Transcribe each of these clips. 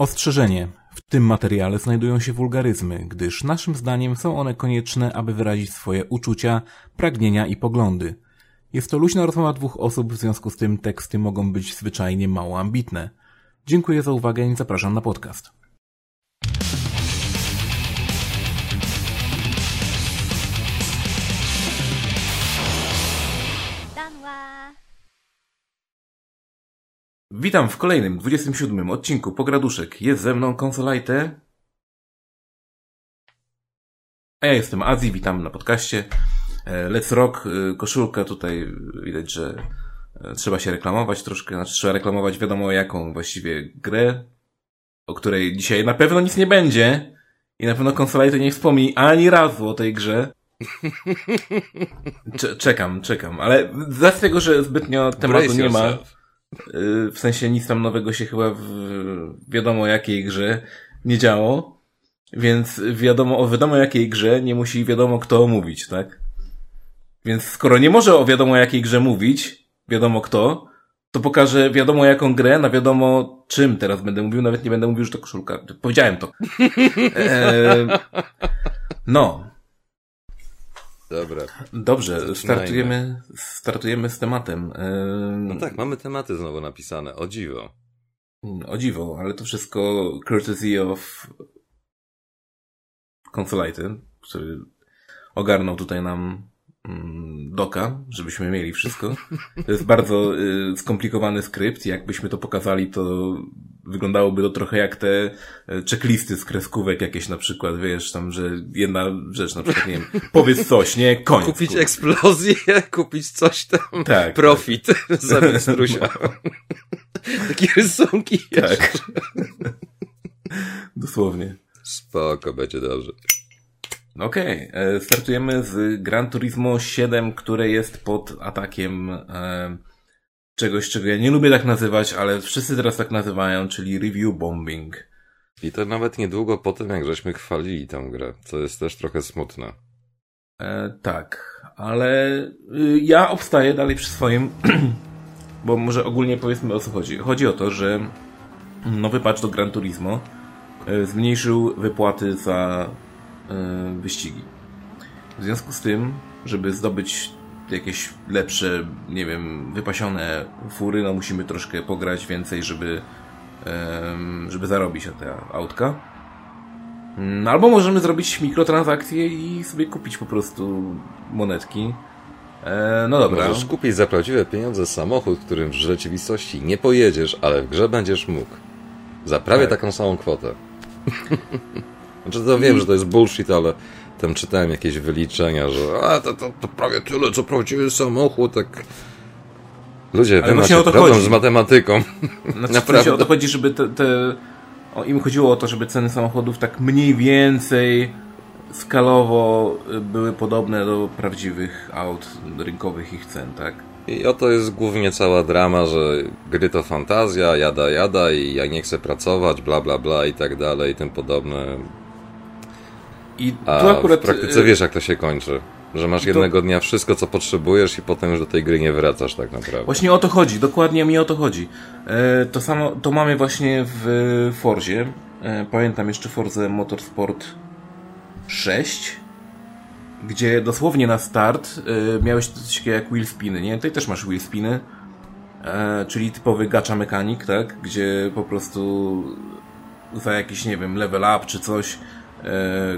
Ostrzeżenie. W tym materiale znajdują się wulgaryzmy, gdyż naszym zdaniem są one konieczne, aby wyrazić swoje uczucia, pragnienia i poglądy. Jest to luźna rozmowa dwóch osób, w związku z tym teksty mogą być zwyczajnie mało ambitne. Dziękuję za uwagę i zapraszam na podcast. Witam w kolejnym, 27 odcinku Pograduszek. Jest ze mną konsolajte. A ja jestem Azji, witam na podcaście. E, Let's Rock, e, koszulka tutaj widać, że e, trzeba się reklamować troszkę, znaczy trzeba reklamować wiadomo jaką właściwie grę, o której dzisiaj na pewno nic nie będzie i na pewno konsolajte nie wspomni ani razu o tej grze. czekam, czekam, ale z tego, że zbytnio tematu nie ma, w sensie nic tam nowego się chyba w wiadomo jakiej grze nie działo, więc wiadomo o wiadomo jakiej grze nie musi wiadomo kto mówić, tak? Więc skoro nie może o wiadomo jakiej grze mówić, wiadomo kto, to pokażę wiadomo jaką grę, na wiadomo czym teraz będę mówił, nawet nie będę mówił, że to koszulka. Powiedziałem to. Eee, no. Dobra. Dobrze, startujemy, startujemy z tematem. No tak, mamy tematy znowu napisane. O dziwo. O dziwo, ale to wszystko courtesy of Consolighted, który ogarnął tutaj nam Mm, doka, żebyśmy mieli wszystko. To jest bardzo y, skomplikowany skrypt. Jakbyśmy to pokazali, to wyglądałoby to trochę jak te y, checklisty z kreskówek jakieś na przykład, wiesz, tam, że jedna rzecz na przykład, nie wiem, powiedz coś, nie? Koniec. Kupić kurwa. eksplozję, kupić coś tam, tak, profit, tak. zabić strusia. Takie rysunki Tak. Dosłownie. Spoko, będzie dobrze. Okej, okay. E, startujemy z Gran Turismo 7, które jest pod atakiem e, czegoś, czego ja nie lubię tak nazywać, ale wszyscy teraz tak nazywają, czyli review bombing. I to nawet niedługo po tym, jak żeśmy chwalili tę grę, co jest też trochę smutne. E, tak, ale y, ja obstaję dalej przy swoim, bo może ogólnie powiedzmy o co chodzi. Chodzi o to, że nowy patch do Gran Turismo e, zmniejszył wypłaty za E, wyścigi. W związku z tym, żeby zdobyć jakieś lepsze, nie wiem, wypasione fury, no musimy troszkę pograć więcej, żeby, żeby zarobić na te autka. No, albo możemy zrobić mikrotransakcje i sobie kupić po prostu monetki. E, no dobra. Możesz kupić za prawdziwe pieniądze samochód, którym w rzeczywistości nie pojedziesz, ale w grze będziesz mógł. Za prawie tak. taką samą kwotę. Znaczy to wiem, że to jest bullshit, ale tam czytałem jakieś wyliczenia, że a, to, to, to prawie tyle, co prawdziwy samochód, tak... Ludzie, wy macie problem chodzi. z matematyką. Znaczy, Naprawdę. o to chodzi, żeby te, te... O, im chodziło o to, żeby ceny samochodów tak mniej więcej skalowo były podobne do prawdziwych aut rynkowych ich cen, tak? I oto jest głównie cała drama, że gry to fantazja, jada jada i ja nie chcę pracować, bla bla bla i tak dalej i tym podobne. I A tu akurat... w praktyce y, wiesz, jak to się kończy. Że masz jednego to... dnia wszystko, co potrzebujesz i potem już do tej gry nie wracasz tak naprawdę. Właśnie o to chodzi, dokładnie mi o to chodzi. E, to samo, to mamy właśnie w Forzie. E, pamiętam jeszcze Forze Motorsport 6, gdzie dosłownie na start e, miałeś coś takiego jak wheel spiny, nie? Tutaj też masz wheel spiny, czyli typowy gacha mechanik, tak? Gdzie po prostu za jakiś, nie wiem, level up czy coś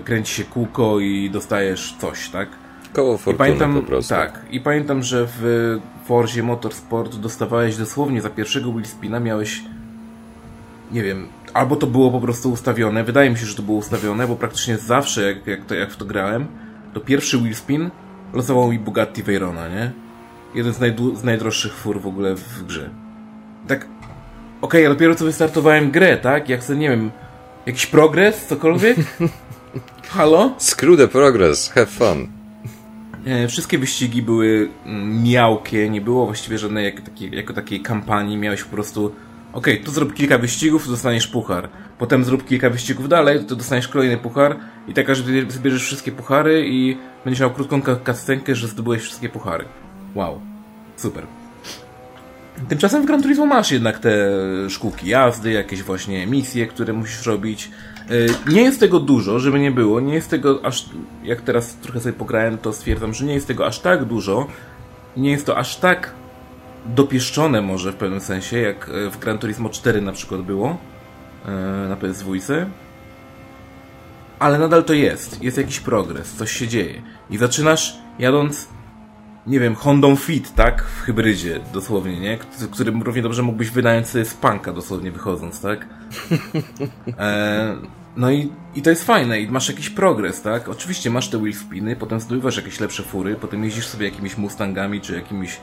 kręci się kółko i dostajesz coś, tak? Koło fortuny I pamiętam, po prostu. Tak. I pamiętam, że w Forzie Motorsport dostawałeś dosłownie za pierwszego wheelspina miałeś nie wiem, albo to było po prostu ustawione, wydaje mi się, że to było ustawione, bo praktycznie zawsze, jak, jak, to, jak w to grałem, to pierwszy wheelspin losował mi Bugatti Veyrona, nie? Jeden z, z najdroższych fur w ogóle w grze. Tak, okej, okay, ja dopiero co wystartowałem grę, tak? Jak chcę, nie wiem, Jakiś progres? Cokolwiek? Halo? Screw the progress, have fun. Wszystkie wyścigi były mm, miałkie, nie było właściwie żadnej jak, takiej, jako takiej kampanii. Miałeś po prostu ok, tu zrób kilka wyścigów, to dostaniesz puchar. Potem zrób kilka wyścigów dalej, to dostaniesz kolejny puchar. I tak aż zbierzesz wszystkie puchary i będziesz miał krótką kascenkę, że zdobyłeś wszystkie puchary. Wow. Super. Tymczasem w Gran Turismo masz jednak te szkółki jazdy, jakieś właśnie misje, które musisz robić. Y, nie jest tego dużo, żeby nie było. Nie jest tego aż. Jak teraz trochę sobie pograłem, to stwierdzam, że nie jest tego aż tak dużo. Nie jest to aż tak dopieszczone, może w pewnym sensie, jak y, w Gran Turismo 4 na przykład było y, na PS2. Ale nadal to jest. Jest jakiś progres, coś się dzieje. I zaczynasz jadąc nie wiem, Hondą Fit, tak? W hybrydzie, dosłownie, nie? Którym równie dobrze mógłbyś wynająć sobie z panka, dosłownie wychodząc, tak? E, no i, i to jest fajne i masz jakiś progres, tak? Oczywiście masz te wheel spiny, potem zdobywasz jakieś lepsze fury, potem jeździsz sobie jakimiś Mustangami czy jakimiś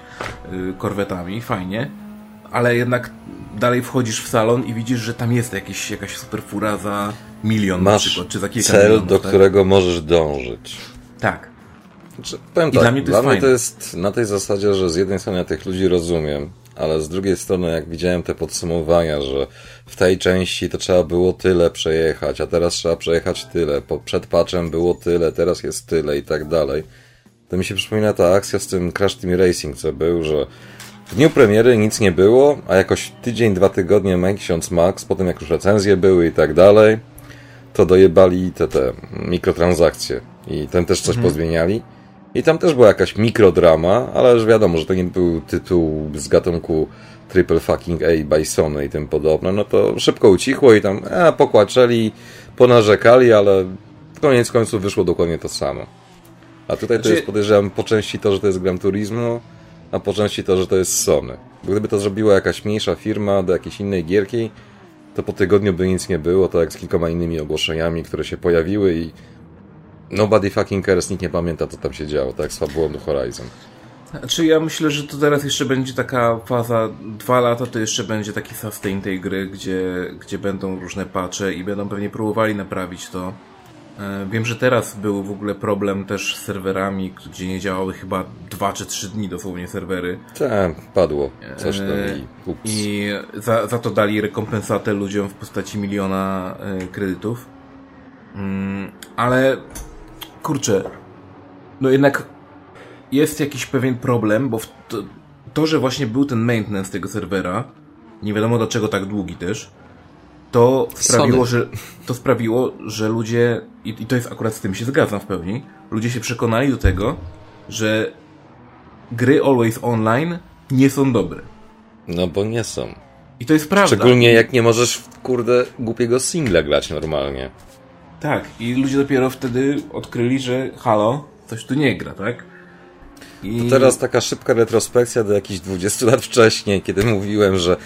y, korwetami, fajnie, ale jednak dalej wchodzisz w salon i widzisz, że tam jest jakieś, jakaś super fura za milion masz na przykład, czy za kilka cel, milionów, do tak? którego możesz dążyć. Tak. Znaczy, powiem I tak, dla mnie to jest mnie to jest na tej zasadzie, że z jednej strony ja tych ludzi rozumiem, ale z drugiej strony jak widziałem te podsumowania, że w tej części to trzeba było tyle przejechać, a teraz trzeba przejechać tyle, po, przed patchem było tyle, teraz jest tyle i tak dalej, to mi się przypomina ta akcja z tym Crash Team Racing, co był, że w dniu premiery nic nie było, a jakoś tydzień, dwa tygodnie, miesiąc max, potem jak już recenzje były i tak dalej, to dojebali te, te mikrotransakcje i ten też coś pozmieniali. I tam też była jakaś mikrodrama, ale już wiadomo, że to nie był tytuł z gatunku Triple fucking A by Sony i tym podobne, no to szybko ucichło i tam e, pokłaczeli, ponarzekali, ale koniec końców wyszło dokładnie to samo. A tutaj to Znaczy- jest podejrzewam po części to, że to jest Gran Turismo, a po części to, że to jest Sony. Bo gdyby to zrobiła jakaś mniejsza firma do jakiejś innej gierki, to po tygodniu by nic nie było, tak jak z kilkoma innymi ogłoszeniami, które się pojawiły i nobody fucking cares, nikt nie pamięta, co tam się działo, tak z fabułą do Horizon. Znaczy ja myślę, że to teraz jeszcze będzie taka faza, dwa lata to jeszcze będzie taki sustain tej gry, gdzie, gdzie będą różne patche i będą pewnie próbowali naprawić to. E, Wiem, że teraz był w ogóle problem też z serwerami, gdzie nie działały chyba dwa czy trzy dni dosłownie serwery. Tak, padło coś tam E, i ups. I za, za to dali rekompensatę ludziom w postaci miliona e, kredytów. Mm, ale kurczę, no jednak jest jakiś pewien problem, bo to, to, że właśnie był ten maintenance tego serwera, nie wiadomo dlaczego tak długi też, to sprawiło, że, to sprawiło, że ludzie, i, i to jest akurat z tym się zgadzam w pełni, ludzie się przekonali do tego, że gry Always Online nie są dobre. No bo nie są. I to jest prawda. Szczególnie jak nie możesz kurde głupiego singla grać normalnie. Tak, i ludzie dopiero wtedy odkryli, że halo, coś tu nie gra, tak? I To teraz taka szybka retrospekcja do jakichś 20 lat wcześniej, kiedy mówiłem, że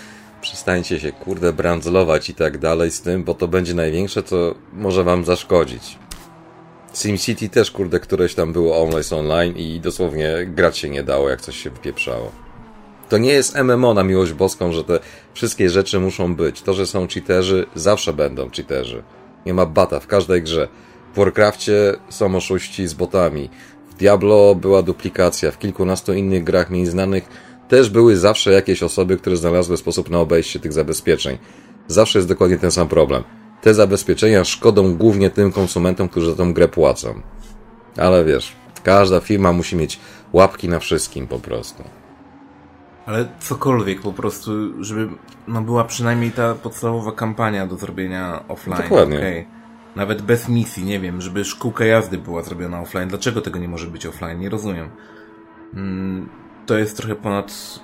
przestańcie się kurde brandzlować i tak dalej z tym, bo to będzie największe, co może wam zaszkodzić. SimCity też kurde któreś tam było online online i dosłownie grać się nie dało, jak coś się wypieprzało. To nie jest MMO na miłość boską, że te wszystkie rzeczy muszą być. To, że są cheaterzy, zawsze będą cheaterzy. Nie ma bata w każdej grze. W Warcrafcie są oszuści z botami. W Diablo była duplikacja. W kilkunastu innych grach mniej znanych też były zawsze jakieś osoby, które znalazły sposób na obejście tych zabezpieczeń. Zawsze jest dokładnie ten sam problem. Te zabezpieczenia szkodą głównie tym konsumentom, którzy za tą grę płacą. Ale wiesz, każda firma musi mieć łapki na wszystkim po prostu. Ale cokolwiek po prostu, żeby no była przynajmniej ta podstawowa kampania do zrobienia offline. Dokładnie. okej. Nawet bez misji, nie wiem, żeby szkółka jazdy była zrobiona offline. Dlaczego tego nie może być offline? Nie rozumiem. Mm, to jest trochę ponad,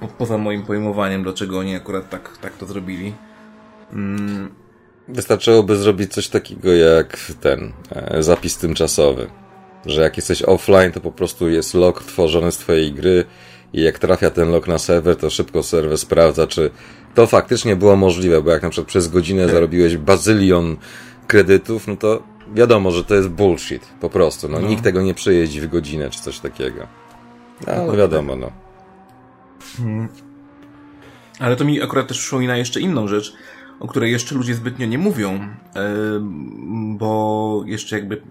po, poza moim pojmowaniem, dlaczego oni akurat tak, tak to zrobili. Mm, Wystarczyłoby zrobić coś takiego jak ten e, zapis tymczasowy. Że jak jesteś offline, to po prostu jest log tworzony z twojej gry i jak trafia ten log na serwer, to szybko serwer sprawdza, czy to faktycznie było możliwe, bo jak na przykład przez godzinę zarobiłeś bazylion kredytów, no to wiadomo, że to jest bullshit, po prostu. No, nikt tego nie przejeździ w godzinę, czy coś takiego. No, ale wiadomo, no. Ale to mi akurat też przypomina jeszcze inną rzecz, o której jeszcze ludzie zbytnio nie mówią, bo jeszcze jakby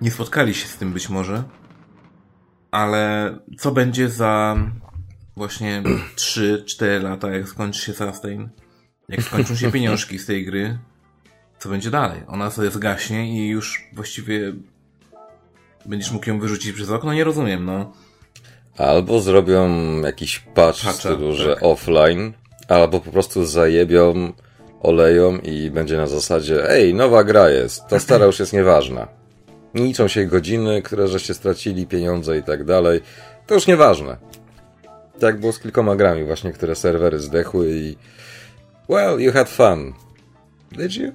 nie spotkali się z tym być może. Ale co będzie za właśnie 3-4 lata, jak skończy się Sustain? Jak skończą się pieniążki z tej gry, co będzie dalej? Ona sobie zgaśnie i już właściwie będziesz mógł ją wyrzucić przez okno? Nie rozumiem, no. Albo zrobią jakiś patch w stylu, że tak. offline, albo po prostu zajebią, oleją i będzie na zasadzie ej, nowa gra jest, ta stara już jest nieważna. Nie liczą się godziny, które żeście stracili, pieniądze i tak dalej. To już nieważne. Tak było z kilkoma grami właśnie, które serwery zdechły i well, you had fun. Did you?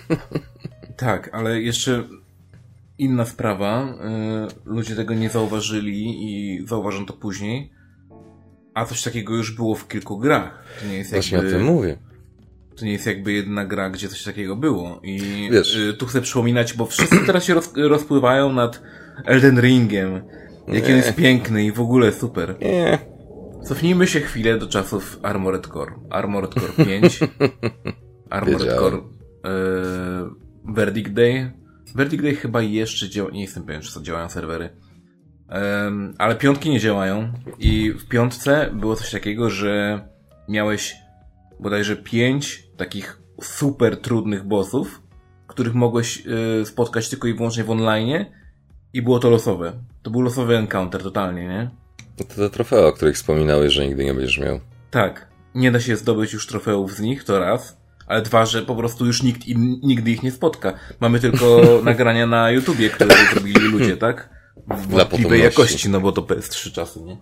tak, ale jeszcze inna sprawa. Y, ludzie tego nie zauważyli i zauważą to później. A coś takiego już było w kilku grach. To nie jest Właśnie jakby... o tym mówię. To nie jest jakby jedna gra, gdzie coś takiego było. I Wiesz. Y, tu chcę przypominać, bo wszyscy teraz się roz, rozpływają nad Elden Ringiem. Jaki on jest piękny i w ogóle super. Nie. Cofnijmy się chwilę do czasów Armored Core. Armored Core 5. Armored Wiedziałem. Core yy, Verdict Day. Verdict Day chyba jeszcze działa, nie jestem pewien, czy to działają serwery. Ale piątki nie działają i w piątce było coś takiego, że miałeś bodajże pięć takich super trudnych bossów, których mogłeś y, spotkać tylko i wyłącznie w online i było to losowe. To był losowy encounter totalnie, nie? To te trofea, o których wspominałeś, że nigdy nie będziesz miał. Tak. Nie da się zdobyć już trofeów z nich, to raz. Ale dwa, że po prostu już nikt im, nigdy ich nie spotka. Mamy tylko nagrania na YouTubie, które zrobili ludzie, tak? W wątpliwej jakości, no bo to PS3 czasy, nie?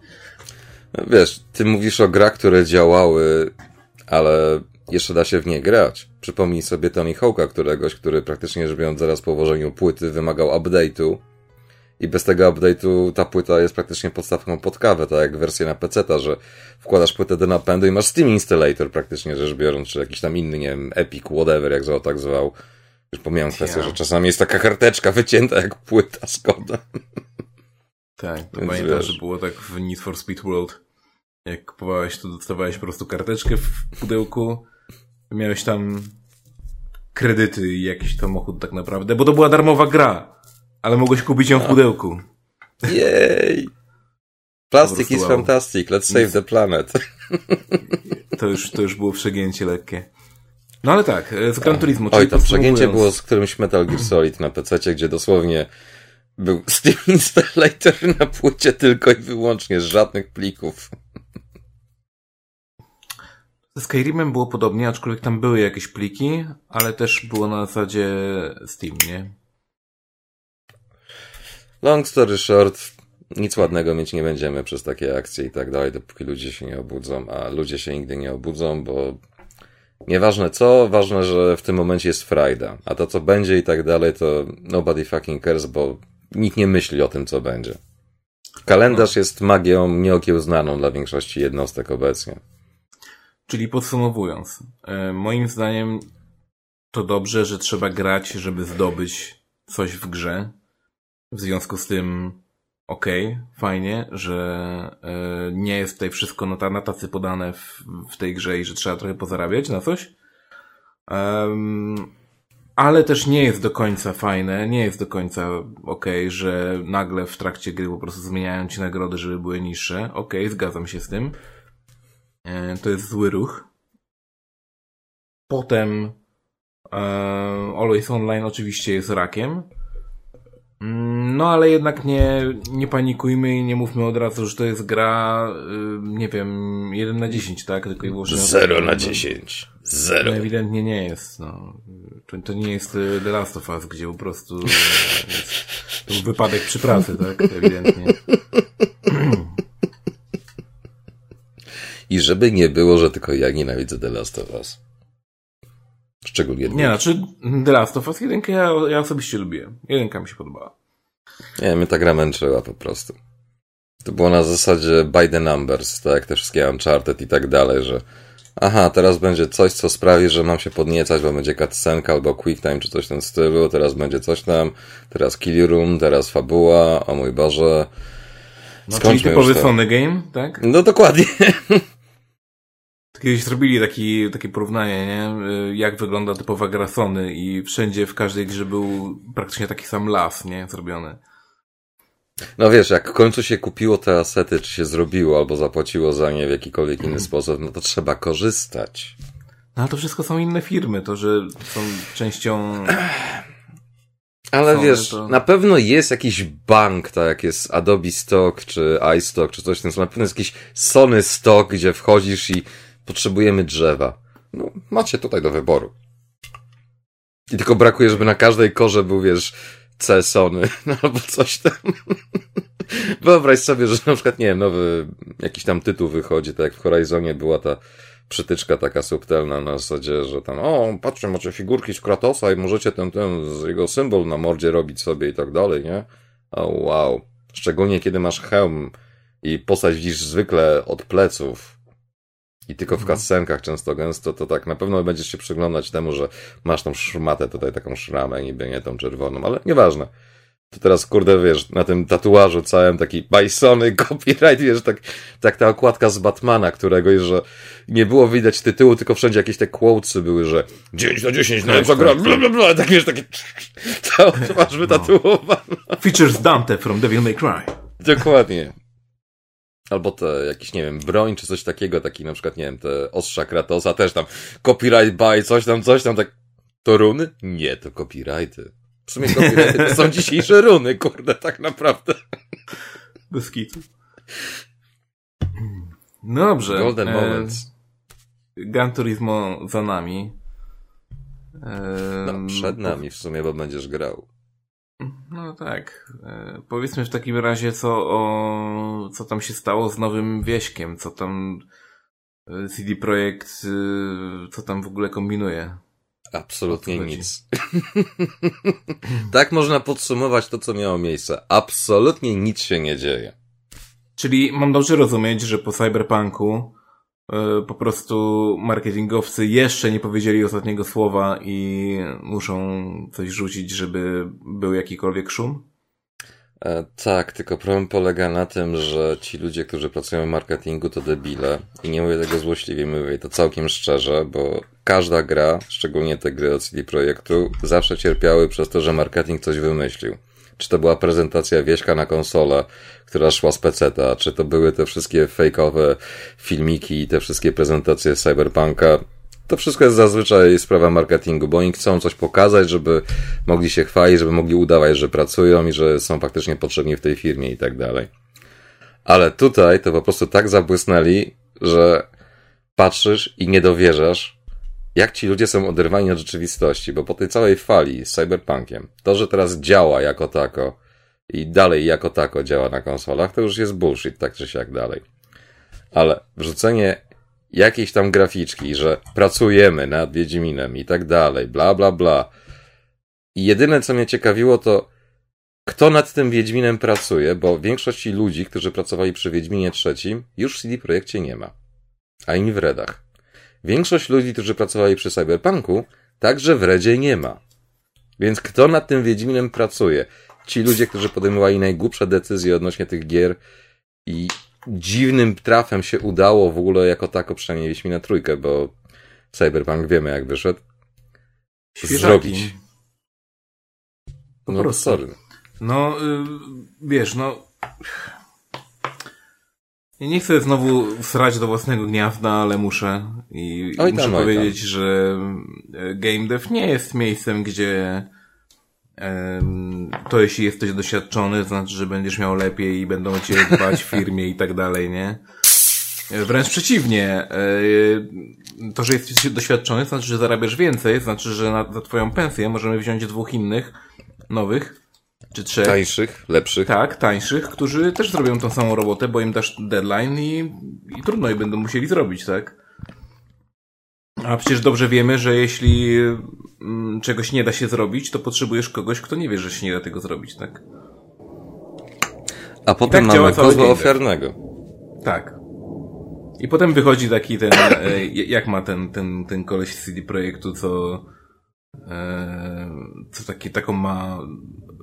No wiesz, ty mówisz o grach, które działały, ale jeszcze da się w nie grać. Przypomnij sobie Tony Hawk'a, któregoś, który praktycznie rzecz biorąc zaraz po ułożeniu płyty wymagał update'u i bez tego update'u ta płyta jest praktycznie podstawką pod kawę, tak jak wersja na PC, że wkładasz płytę do napędu i masz Steam Installator praktycznie rzecz biorąc, czy jakiś tam inny, nie wiem, Epic, whatever, jak zwał, tak zwał. Już pomijam kwestię, że czasami jest taka karteczka wycięta jak płyta z kodem. Tak, to pamiętam, że było tak w Need for Speed World. Jak kupowałeś, to dostawałeś po prostu karteczkę w pudełku, miałeś tam kredyty i jakiś samochód tak naprawdę, bo to była darmowa gra. Ale mogłeś kupić ją w pudełku. Jej! Plastic is fantastic, let's save the planet. To już, to już było przegięcie lekkie. No ale tak, e, z Gran Turismo. Oj, to przegięcie było z którymś Metal Gear Solid na PC, gdzie dosłownie był Steam Installator na płycie tylko i wyłącznie, z żadnych plików. Z Skyrimem było podobnie, aczkolwiek tam były jakieś pliki, ale też było na zasadzie Steam, nie? Long story short, nic ładnego mieć nie będziemy przez takie akcje i tak dalej, dopóki ludzie się nie obudzą, a ludzie się nigdy nie obudzą, bo nieważne co, ważne, że w tym momencie jest frajda, a to co będzie i tak dalej, to nobody fucking cares, bo nikt nie myśli o tym, co będzie. Kalendarz no. jest magią nieokiełznaną dla większości jednostek obecnie. Czyli podsumowując, e, moim zdaniem to dobrze, że trzeba grać, żeby zdobyć coś w grze, w związku z tym okej, okay, fajnie, że y, nie jest tutaj wszystko na tacy podane w, w, tej grze i że trzeba trochę pozarabiać na coś. Um, ale też nie jest do końca fajne, nie jest do końca okej, okay, że nagle w trakcie gry po prostu zmieniają ci nagrody, żeby były niższe. Okej, okay, zgadzam się z tym. E, to jest zły ruch. Potem e, Always Online oczywiście jest rakiem. Mm, no ale jednak nie, nie panikujmy i nie mówmy od razu, że to jest gra, y, nie wiem, 1 na 10, tak? Tylko i wyłącznie. 0 na 10. 0. No ewidentnie nie jest, no. To, to nie jest y, The Last of Us, gdzie po prostu jest, to był wypadek przy pracy, tak? Ewidentnie. I żeby nie było, że tylko ja nienawidzę The Last of Us. Szczególnie Nie, znaczy The Last of Us 1 ja, ja osobiście lubię. Jedynka mi się podobała. Nie, mnie ta gra męczyła po prostu. To było na zasadzie by the numbers, tak jak te wszystkie Uncharted i tak dalej, że aha, teraz będzie coś, co sprawi, że mam się podniecać, bo będzie cutscenka albo quick time czy coś w tym stylu, teraz będzie coś tam, teraz kill room, teraz fabuła, o mój Boże. No, czyli typowy Sony game, tak? No dokładnie. Kiedyś zrobili taki, takie porównanie, nie? Jak wygląda typowa gra Sony i wszędzie w każdej grze był praktycznie taki sam las, nie? Zrobiony. No wiesz, jak w końcu się kupiło te asety, czy się zrobiło, albo zapłaciło za nie w jakikolwiek inny sposób, no to trzeba korzystać. No ale to wszystko są inne firmy, to, że są częścią Ale Sony wiesz, to- na pewno jest jakiś bank, tak jak jest Adobe Stock, czy iStock, czy coś w tym. Na pewno jest jakiś Sony Stock, gdzie wchodzisz i potrzebujemy drzewa. No, macie tutaj do wyboru. I tylko brakuje, żeby na każdej korze był, wiesz, C Sony, no albo coś tam. Wyobraź sobie, że na przykład, nie wiem, nowy jakiś tam tytuł wychodzi, tak jak w Horizonie była ta przytyczka taka subtelna na zasadzie, że tam, o, patrzcie, macie figurki z Kratosa i możecie ten, ten, jego symbol na mordzie robić sobie i tak dalej, nie? O, wow. Szczególnie kiedy masz hełm i postać widzisz zwykle od pleców i tylko w Mhm. cutscenkach często gęsto, to tak na pewno będziesz się przyglądać temu, że masz tą szmatę tutaj, taką szramę, niby nie tą czerwoną, ale nieważne. To teraz, kurde, wiesz, na tym tatuażu całym taki bajsony copyright, wiesz, tak, tak ta okładka z Batmana, którego że nie było widać tytułu, tylko wszędzie jakieś te quotesy były, że 9 na 10 najlepsza gra, bla, bla, bla, tak wiesz, takie całą twarz wytatuowana. Features Dante from Devil May Cry. Dokładnie. Albo te jakieś, nie wiem, broń czy coś takiego, taki na przykład, nie wiem, te ostrza Kratosa, też tam copyright by, coś tam, coś tam, tak. To runy? Nie, to copyrighty. W sumie copyrighty to są dzisiejsze runy, kurde, tak naprawdę. Bez kitu. No dobrze. Golden e, moments. Gran Turismo za nami. E, No, przed nami w sumie, bo będziesz grał. No tak. E, powiedzmy w takim razie, co, o, co tam się stało z nowym wieśkiem, co tam e, CD Projekt, e, co tam w ogóle kombinuje. Absolutnie nic. tak można podsumować to, co miało miejsce. Absolutnie nic się nie dzieje. Czyli mam dobrze rozumieć, że po Cyberpunku po prostu marketingowcy jeszcze nie powiedzieli ostatniego słowa i muszą coś rzucić, żeby był jakikolwiek szum? E, tak, tylko problem polega na tym, że ci ludzie, którzy pracują w marketingu, to debile. I nie mówię tego złośliwie, mówię to całkiem szczerze, bo każda gra, szczególnie te gry od CD Projektu, zawsze cierpiały przez to, że marketing coś wymyślił. Czy to była prezentacja wieśka na konsolę, która szła z peceta, czy to były te wszystkie fejkowe filmiki i te wszystkie prezentacje Cyberpunka. To wszystko jest zazwyczaj sprawa marketingu, bo oni chcą coś pokazać, żeby mogli się chwalić, żeby mogli udawać, że pracują i że są faktycznie potrzebni w tej firmie i tak dalej. Ale tutaj to po prostu tak zabłysnęli, że patrzysz i nie dowierzasz, jak ci ludzie są oderwani od rzeczywistości, bo po tej całej fali z cyberpunkiem, to, że teraz działa jako tako i dalej jako tako działa na konsolach, to już jest bullshit, tak czy siak dalej. Ale wrzucenie jakiejś tam graficzki, że pracujemy nad Wiedźminem i tak dalej, bla, bla, bla. I jedyne, co mnie ciekawiło, to kto nad tym Wiedźminem pracuje, bo większości ludzi, którzy pracowali przy Wiedźminie trzecim, już w CD Projekcie nie ma. Ani w Redach. Większość ludzi, którzy pracowali przy Cyberpunku, także w Redzie nie ma. Więc kto nad tym Wiedźminem pracuje? Ci ludzie, którzy podejmowali najgłupsze decyzje odnośnie tych gier i dziwnym trafem się udało w ogóle jako tako przynajmniej Wiedźmina trójkę, bo Cyberpunk wiemy jak wyszedł. Świeżaki. Zrobić. Po no prostu. sorry. No, y, wiesz, no. Nie chcę znowu srać do własnego gniazda, ale muszę. I Oj muszę tam. powiedzieć, że e, game dev nie jest miejscem, gdzie em, to jeśli jesteś doświadczony, to znaczy, że będziesz miał lepiej i będą ciebie dbać w firmie i tak dalej, nie? E, Wręcz przeciwnie. e, To, że jesteś doświadczony, to znaczy, że zarabiasz więcej, to znaczy, że na, za twoją pensję możemy wziąć dwóch innych, nowych, czy trzech. Tańszych, lepszych. Tak, tańszych, którzy też zrobią tą samą robotę, bo im dasz deadline i, i trudno i będą musieli zrobić, tak? A przecież dobrze wiemy, że jeśli mm, czegoś nie da się zrobić, to potrzebujesz kogoś, kto nie wie, że się nie da tego zrobić, tak? A potem tak mamy kozła ofiarnego. Tak. I potem wychodzi taki ten, e, jak ma ten, ten, ten koleś z CD Projektu, co, e, co taki, taką ma,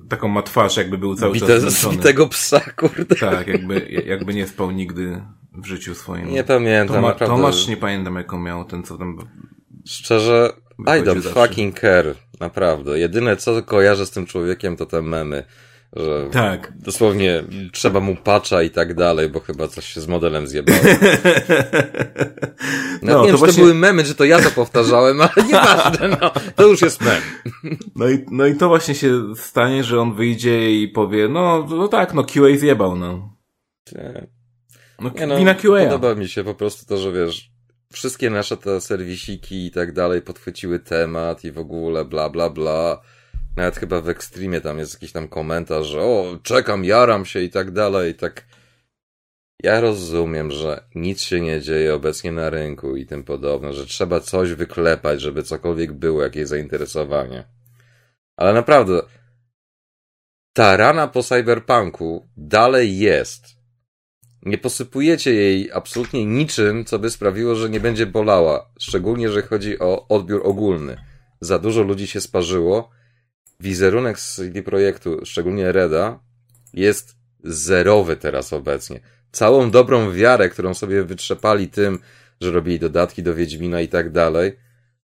taką ma twarz, jakby był cały Bite, czas zmęczony. zbitego psa, kurde. Tak, jakby, jakby nie spał nigdy w życiu swoim. Nie pamiętam, Toma, naprawdę. Tomasz, nie pamiętam jaką miał ten, co tam... Szczerze, I don't zawsze. fucking care. Naprawdę. Jedyne co kojarzę z tym człowiekiem to te memy. Że Tak. dosłownie trzeba mu patcha i tak dalej, bo chyba coś się z modelem zjebało. No, No, nie wiem, to właśnie- to były memy, czy to ja to powtarzałem, ale nieważne, no. To już jest mem. No i, no i to właśnie się stanie, że on wyjdzie i powie, no, no tak, no QA zjebał, no. No, Nie no, wina QA. podoba mi się po prostu to, że wiesz, wszystkie nasze te serwisiki i tak dalej podchwyciły temat i w ogóle bla bla bla. Nawet chyba w Extremie tam jest jakiś tam komentarz, że o, czekam, jaram się i tak dalej. Tak ja rozumiem, że nic się nie dzieje obecnie na rynku i tym podobne, że trzeba coś wyklepać, żeby cokolwiek było, jakieś zainteresowanie. Ale naprawdę, ta rana po cyberpunku dalej jest. Nie posypujecie jej absolutnie niczym, co by sprawiło, że nie będzie bolała. Szczególnie, jeżeli chodzi o odbiór ogólny. Za dużo ludzi się sparzyło. Wizerunek CD Projektu, szczególnie Reda, jest zerowy teraz obecnie. Całą dobrą wiarę, którą sobie wytrzepali tym, że robili dodatki do Wiedźmina i tak dalej,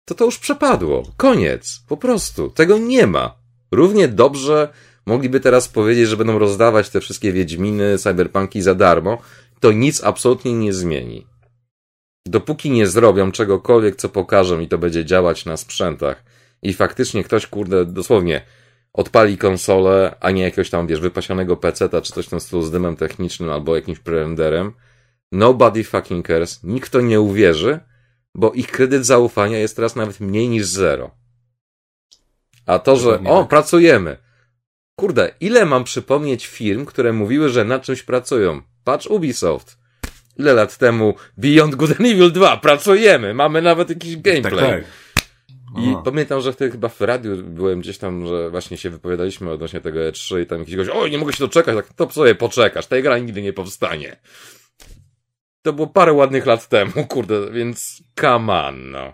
to to już przepadło. Koniec. Po prostu. Tego nie ma. Równie dobrze mogliby teraz powiedzieć, że będą rozdawać te wszystkie Wiedźminy, Cyberpunki za darmo. To nic absolutnie nie zmieni. Dopóki nie zrobią czegokolwiek, co pokażą i to będzie działać na sprzętach i faktycznie ktoś, kurde, dosłownie odpali konsolę, a nie jakiegoś tam, wiesz, wypasionego peceta czy coś stylu z dymem technicznym albo jakimś prerenderem, nobody fucking cares, nikt to nie uwierzy, bo ich kredyt zaufania jest teraz nawet mniej niż zero. A to, że o, tak. pracujemy. Kurde, ile mam przypomnieć firm, które mówiły, że nad czymś pracują? Patrz Ubisoft. Ile lat temu Beyond Good and Evil 2 pracujemy, mamy nawet jakiś Tak, gameplay. tak. I O. pamiętam, że wtedy chyba w radiu byłem gdzieś tam, że właśnie się wypowiadaliśmy odnośnie tego E3 i tam jakiś gość, oj, nie mogę się doczekać, tak, to sobie poczekasz, ta gra nigdy nie powstanie. To było parę ładnych lat temu, kurde, więc come on, no.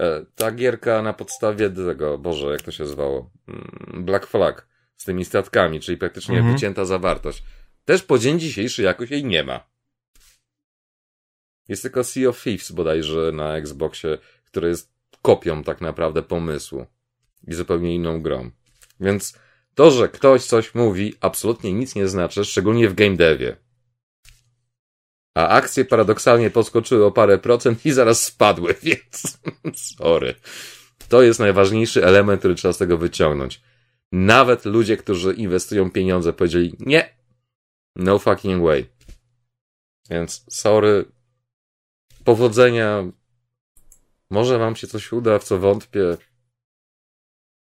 E, ta gierka na podstawie tego, Boże, jak to się zwało? Mm, Black Flag z tymi statkami, czyli praktycznie Mhm. wycięta zawartość. Też po dzień dzisiejszy jakoś jej nie ma. Jest tylko Sea of Thieves bodajże na Xboxie, który jest kopią tak naprawdę pomysłu i zupełnie inną grą. Więc to, że ktoś coś mówi, absolutnie nic nie znaczy, szczególnie w game devie. A akcje paradoksalnie podskoczyły o parę procent i zaraz spadły, więc sorry. To jest najważniejszy element, który trzeba z tego wyciągnąć. Nawet ludzie, którzy inwestują pieniądze, powiedzieli nie, no fucking way. Więc sorry. Powodzenia. Może wam się coś uda, w co wątpię.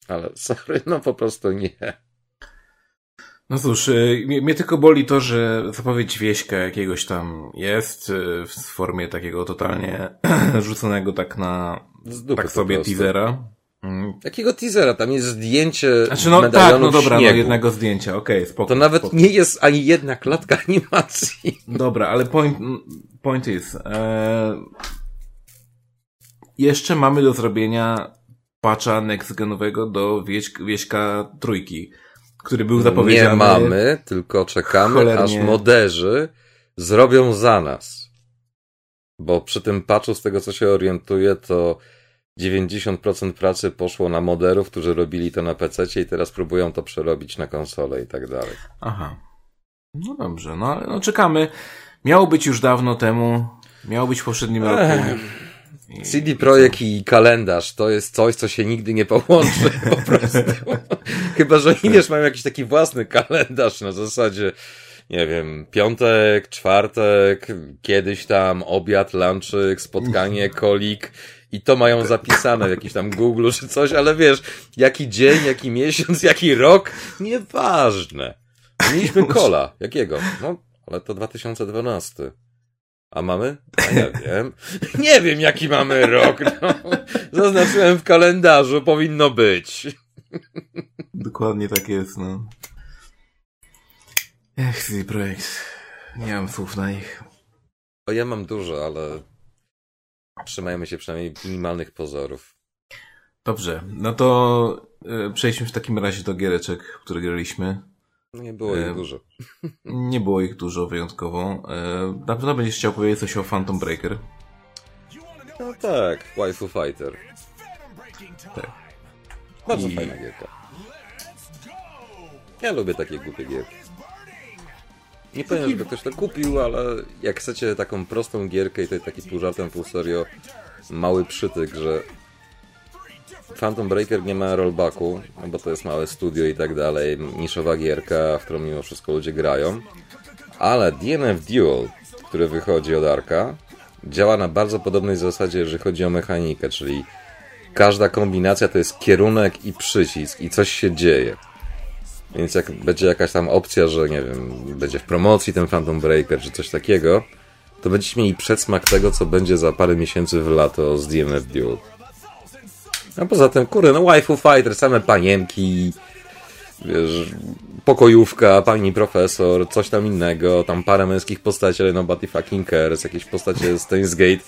Ale sorry, no po prostu nie. No cóż, y, mnie, mnie tylko boli to, że zapowiedź wieśka jakiegoś tam jest y, w formie takiego totalnie rzuconego tak na tak sobie teasera. Mm. Jakiego teasera? Tam jest zdjęcie Znaczy no tak, medalionu no dobra, no śniegu. jednego zdjęcia, okej, spoko. To nawet spoko. nie jest ani jedna klatka animacji. Dobra, ale point, point is, e, jeszcze mamy do zrobienia patcha next-genowego do wieś, wieśka trójki, który był zapowiedziany. Nie mamy, tylko czekamy, Cholernie. aż moderzy zrobią za nas. Bo przy tym patchu, z tego co się orientuję, to 90% pracy poszło na moderów, którzy robili to na PC i teraz próbują to przerobić na konsolę i tak dalej. Aha. No dobrze, no no czekamy. Miało być już dawno temu, miało być w poprzednim roku. I- CD Projekt i kalendarz to jest coś, co się nigdy nie połączy po prostu. Chyba, że oni wiesz, mają jakiś taki własny kalendarz na zasadzie, nie wiem, piątek, czwartek, kiedyś tam obiad, lunchik, spotkanie, kolik i to mają zapisane w jakimś tam Google czy coś, ale wiesz, jaki dzień, jaki miesiąc, jaki rok, nieważne. Mieliśmy kola. Jakiego? No, ale to 2012. A mamy? A ja wiem. Nie wiem, jaki mamy rok. No. Zaznaczyłem w kalendarzu, powinno być. Dokładnie tak jest, no. Ech, CD Projekt. Nie mam słów na nich. O, ja mam dużo, ale trzymajmy się przynajmniej minimalnych pozorów. Dobrze, no to e, przejdźmy w takim razie do giereczek, które graliśmy. Nie było ich dużo. Nie było ich dużo wyjątkowo. Na pewno będziesz chciał powiedzieć coś o Phantom Breaker. No tak, Waifu Fighter. Tak. Bardzo I- fajna gierka. Ja lubię takie głupie gierki. Nie powiem, żeby ktoś to kupił, ale jak chcecie taką prostą gierkę i to taki pół żartem, pół serio, mały przytyk, że Phantom Breaker nie ma rollbacku, no bo to jest małe studio i tak dalej, niszowa gierka, w którą mimo wszystko ludzie grają, ale DNF Duel, który wychodzi od Arka, działa na bardzo podobnej zasadzie, jeżeli chodzi o mechanikę, czyli każda kombinacja to jest kierunek i przycisk i coś się dzieje. Więc jak będzie jakaś tam opcja, że nie wiem, będzie w promocji ten Phantom Breaker czy coś takiego, to będziecie mieli przedsmak tego, co będzie za parę miesięcy w lato z DMF Duel. A poza tym, kurde, no waifu fighter, same panienki, wiesz, pokojówka, pani profesor, coś tam innego, tam parę męskich postaci, ale nobody fucking cares, jakieś postacie z Steins Gate.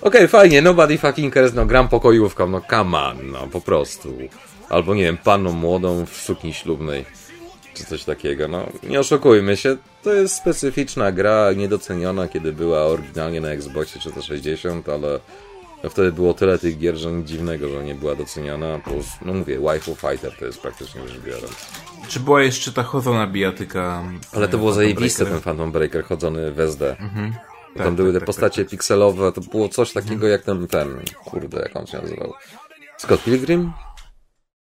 Okej, okay, fajnie, nobody fucking cares, no gram pokojówką, no come on, no po prostu. Albo nie wiem, panną młodą w sukni ślubnej, czy coś takiego, no nie oszukujmy się, to jest specyficzna gra, niedoceniona, kiedy była oryginalnie na Xboxie 360, ale no wtedy było tyle tych gier, że nic dziwnego, że nie była doceniana, plus, no mówię, waifu fighter to jest praktycznie rzecz biorąc. Czy była jeszcze ta chodzona bijatyka? Ale to było zajebiste, ten Phantom Breaker chodzony w SD. Mhm. Tak, tam były tak, te tak, postacie tak, pikselowe, to było coś takiego mhm. jak ten, ten, kurde, jak on się nazywał? Scott Pilgrim?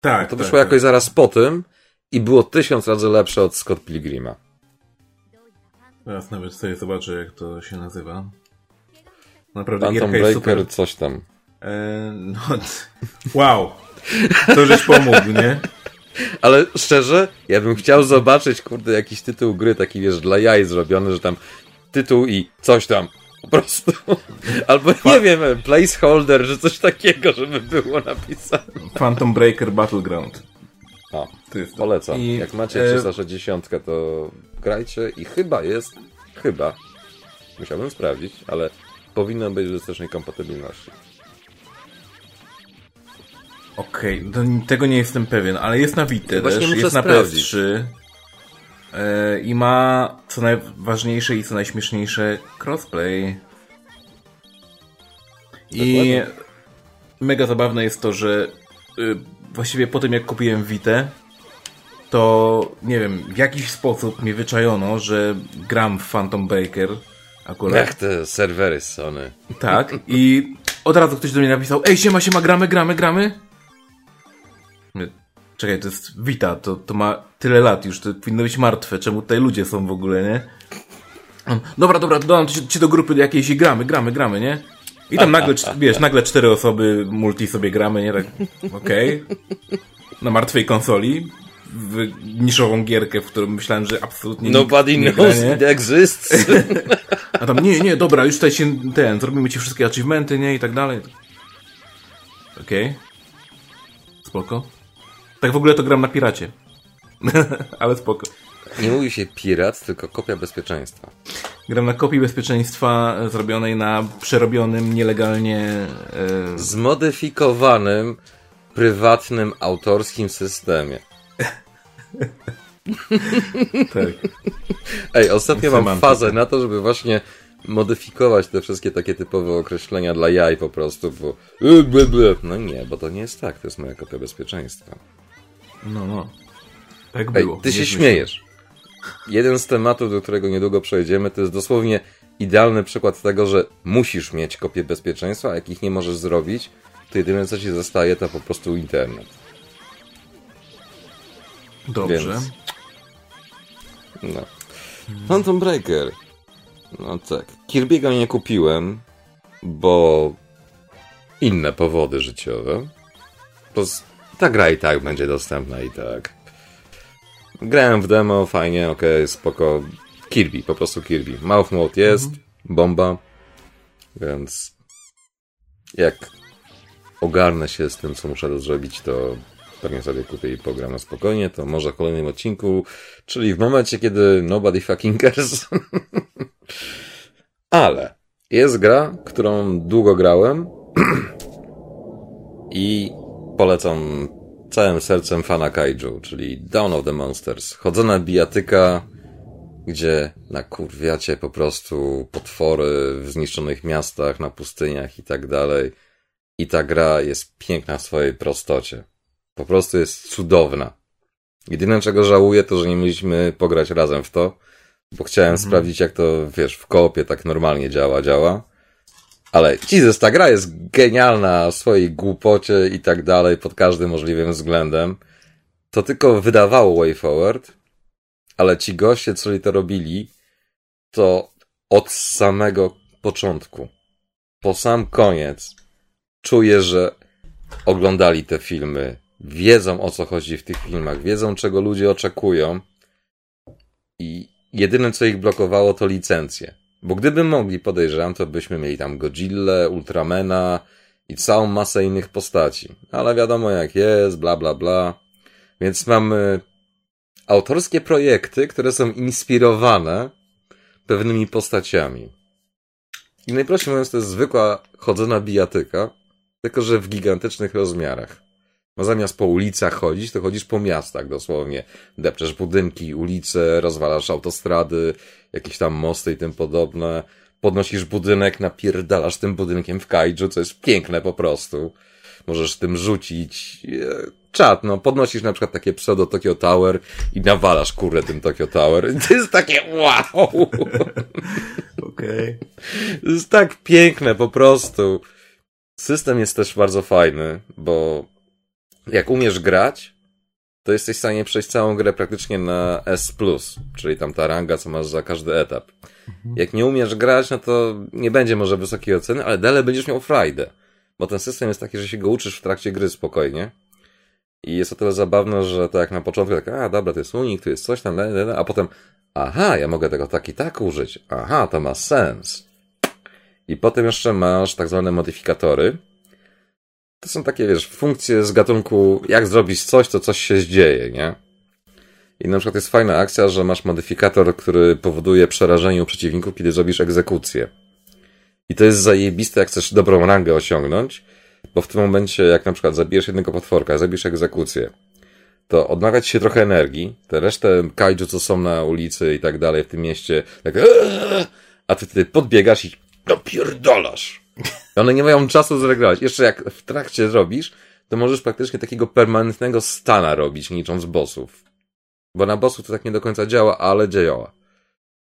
Tak. To wyszło jakoś zaraz po tym i było tysiąc razy lepsze od Scott Pilgrima. Teraz nawet sobie zobaczę, jak to się nazywa. Naprawdę Phantom Breaker, super. coś tam. E, no, wow. To żeś pomógł, nie? Ale szczerze, ja bym chciał zobaczyć, kurde, jakiś tytuł gry, taki wiesz, dla jaj zrobiony, że tam tytuł i coś tam. Po prostu. Albo nie wiem, placeholder, że coś takiego, żeby było napisane. Phantom Breaker Battleground. A, polecam. I, Jak macie 360, e, to grajcie i chyba jest, chyba, musiałbym sprawdzić, ale powinno być wstecznej kompatybilności. Okej, okay, tego nie jestem pewien, ale jest na Vita też, jest na PS3 yy, i ma co najważniejsze i co najśmieszniejsze crossplay. I mega zabawne jest to, że yy, właściwie po tym jak kupiłem Vita, to nie wiem, w jakiś sposób mi wyczajono, że gram w Phantom Breaker akurat. Jak te serwery Sony. Tak, i od razu ktoś do mnie napisał, ej, siema, siema, gramy, gramy, gramy. Czekaj, to jest Vita, to, to ma tyle lat już, to powinno być martwe, czemu tutaj ludzie są w ogóle, nie? Dobra, dobra, dodam cię do grupy jakiejś i gramy, gramy, gramy, nie? I tam nagle, wiesz, nagle cztery osoby multi sobie gramy, nie? Tak, okej. Okay. Na martwej konsoli w niszową gierkę, w którą myślałem, że absolutnie Nobody nie knows gra, it exists. A tam, nie, nie, dobra, już tutaj się, ten, zrobimy ci wszystkie achievementy, nie, i tak dalej. Okej. Okay. Spoko. Tak w ogóle to gram na piracie. Ale spoko. Nie mówi się pirat, tylko kopia bezpieczeństwa. Gram na kopii bezpieczeństwa zrobionej na przerobionym nielegalnie... E... Zmodyfikowanym, prywatnym, autorskim systemie. tak. Ej, ostatnio mam fazę na to, żeby właśnie modyfikować te wszystkie takie typowe określenia dla jaj po prostu, bo no nie, bo to nie jest tak, to jest moja kopia bezpieczeństwa. No, no. Tak było. Ej, ty się śmiejesz. Jeden z tematów, do którego niedługo przejdziemy, to jest dosłownie idealny przykład tego, że musisz mieć kopię bezpieczeństwa, a jak ich nie możesz zrobić, to jedyne co ci zostaje to po prostu internet. Dobrze. Więc... No. Phantom Breaker. No tak. Kirby'ego nie kupiłem, bo inne powody życiowe. Plus ta gra i tak będzie dostępna i tak. Grałem w demo, fajnie, ok, spoko. Kirby, po prostu Kirby. Mouth Mode jest, mhm. bomba, więc jak ogarnę się z tym, co muszę zrobić, to pewnie sobie kupię i pogram na spokojnie, to może w kolejnym odcinku, czyli w momencie, kiedy nobody fucking cares. Ale jest gra, którą długo grałem i polecam całym sercem fana kaiju, czyli Dawn of the Monsters. Chodzona bijatyka, gdzie nakurwiacie po prostu potwory w zniszczonych miastach, na pustyniach i tak dalej. I ta gra jest piękna w swojej prostocie. Po prostu jest cudowna. Jedyne czego żałuję to, że nie mieliśmy pograć razem w to, bo chciałem mhm. sprawdzić jak to, wiesz, w koopie tak normalnie działa, działa. Ale Jesus, ta gra jest genialna w swojej głupocie i tak dalej pod każdym możliwym względem. To tylko wydawało Way Forward, ale ci goście, co to robili, to od samego początku, po sam koniec, czuję, że oglądali te filmy, wiedzą o co chodzi w tych filmach, wiedzą czego ludzie oczekują i jedyne co ich blokowało to licencje. Bo gdyby mogli, podejrzewam, to byśmy mieli tam Godzilla, Ultramana i całą masę innych postaci. Ale wiadomo jak jest, bla bla bla. Więc mamy autorskie projekty, które są inspirowane pewnymi postaciami. I najprościej mówiąc, to jest zwykła chodzona bijatyka, tylko że w gigantycznych rozmiarach. No zamiast po ulicach chodzić, to chodzisz po miastach dosłownie. Depczesz budynki, ulice, rozwalasz autostrady, jakieś tam mosty i tym podobne. Podnosisz budynek, napierdalasz tym budynkiem w kajdżu, co jest piękne po prostu. Możesz tym rzucić. E, czat, no, podnosisz na przykład takie pseudo Tokyo Tower i nawalasz kurę tym Tokyo Tower. To jest takie wow! Okej. Okay. To jest tak piękne po prostu. System jest też bardzo fajny, bo jak umiesz grać, to jesteś w stanie przejść całą grę praktycznie na S+, czyli tam ta ranga, co masz za każdy etap. Mhm. Jak nie umiesz grać, no to nie będzie może wysokiej oceny, ale dalej będziesz miał frajdę. Bo ten system jest taki, że się go uczysz w trakcie gry spokojnie. I jest o tyle zabawne, że tak jak na początku, tak, a dobra, to jest unik, to jest coś tam, a potem, aha, ja mogę tego tak i tak użyć. Aha, to ma sens. I potem jeszcze masz tak zwane modyfikatory. To są takie, wiesz, funkcje z gatunku, jak zrobić coś, to coś się dzieje, nie? I na przykład jest fajna akcja, że masz modyfikator, który powoduje przerażenie u przeciwników, kiedy zrobisz egzekucję. I to jest zajebiste, jak chcesz dobrą rangę osiągnąć, bo w tym momencie, jak na przykład zabijesz jednego potworka, zabijesz egzekucję, to odmawia ci się trochę energii, te resztę kaiju, co są na ulicy i tak dalej w tym mieście, tak eee", a ty wtedy podbiegasz i napierdolasz. One nie mają czasu zreagować. Jeszcze jak w trakcie zrobisz, to możesz praktycznie takiego permanentnego stana robić, nicząc bossów. Bo na bossów to tak nie do końca działa, ale działa.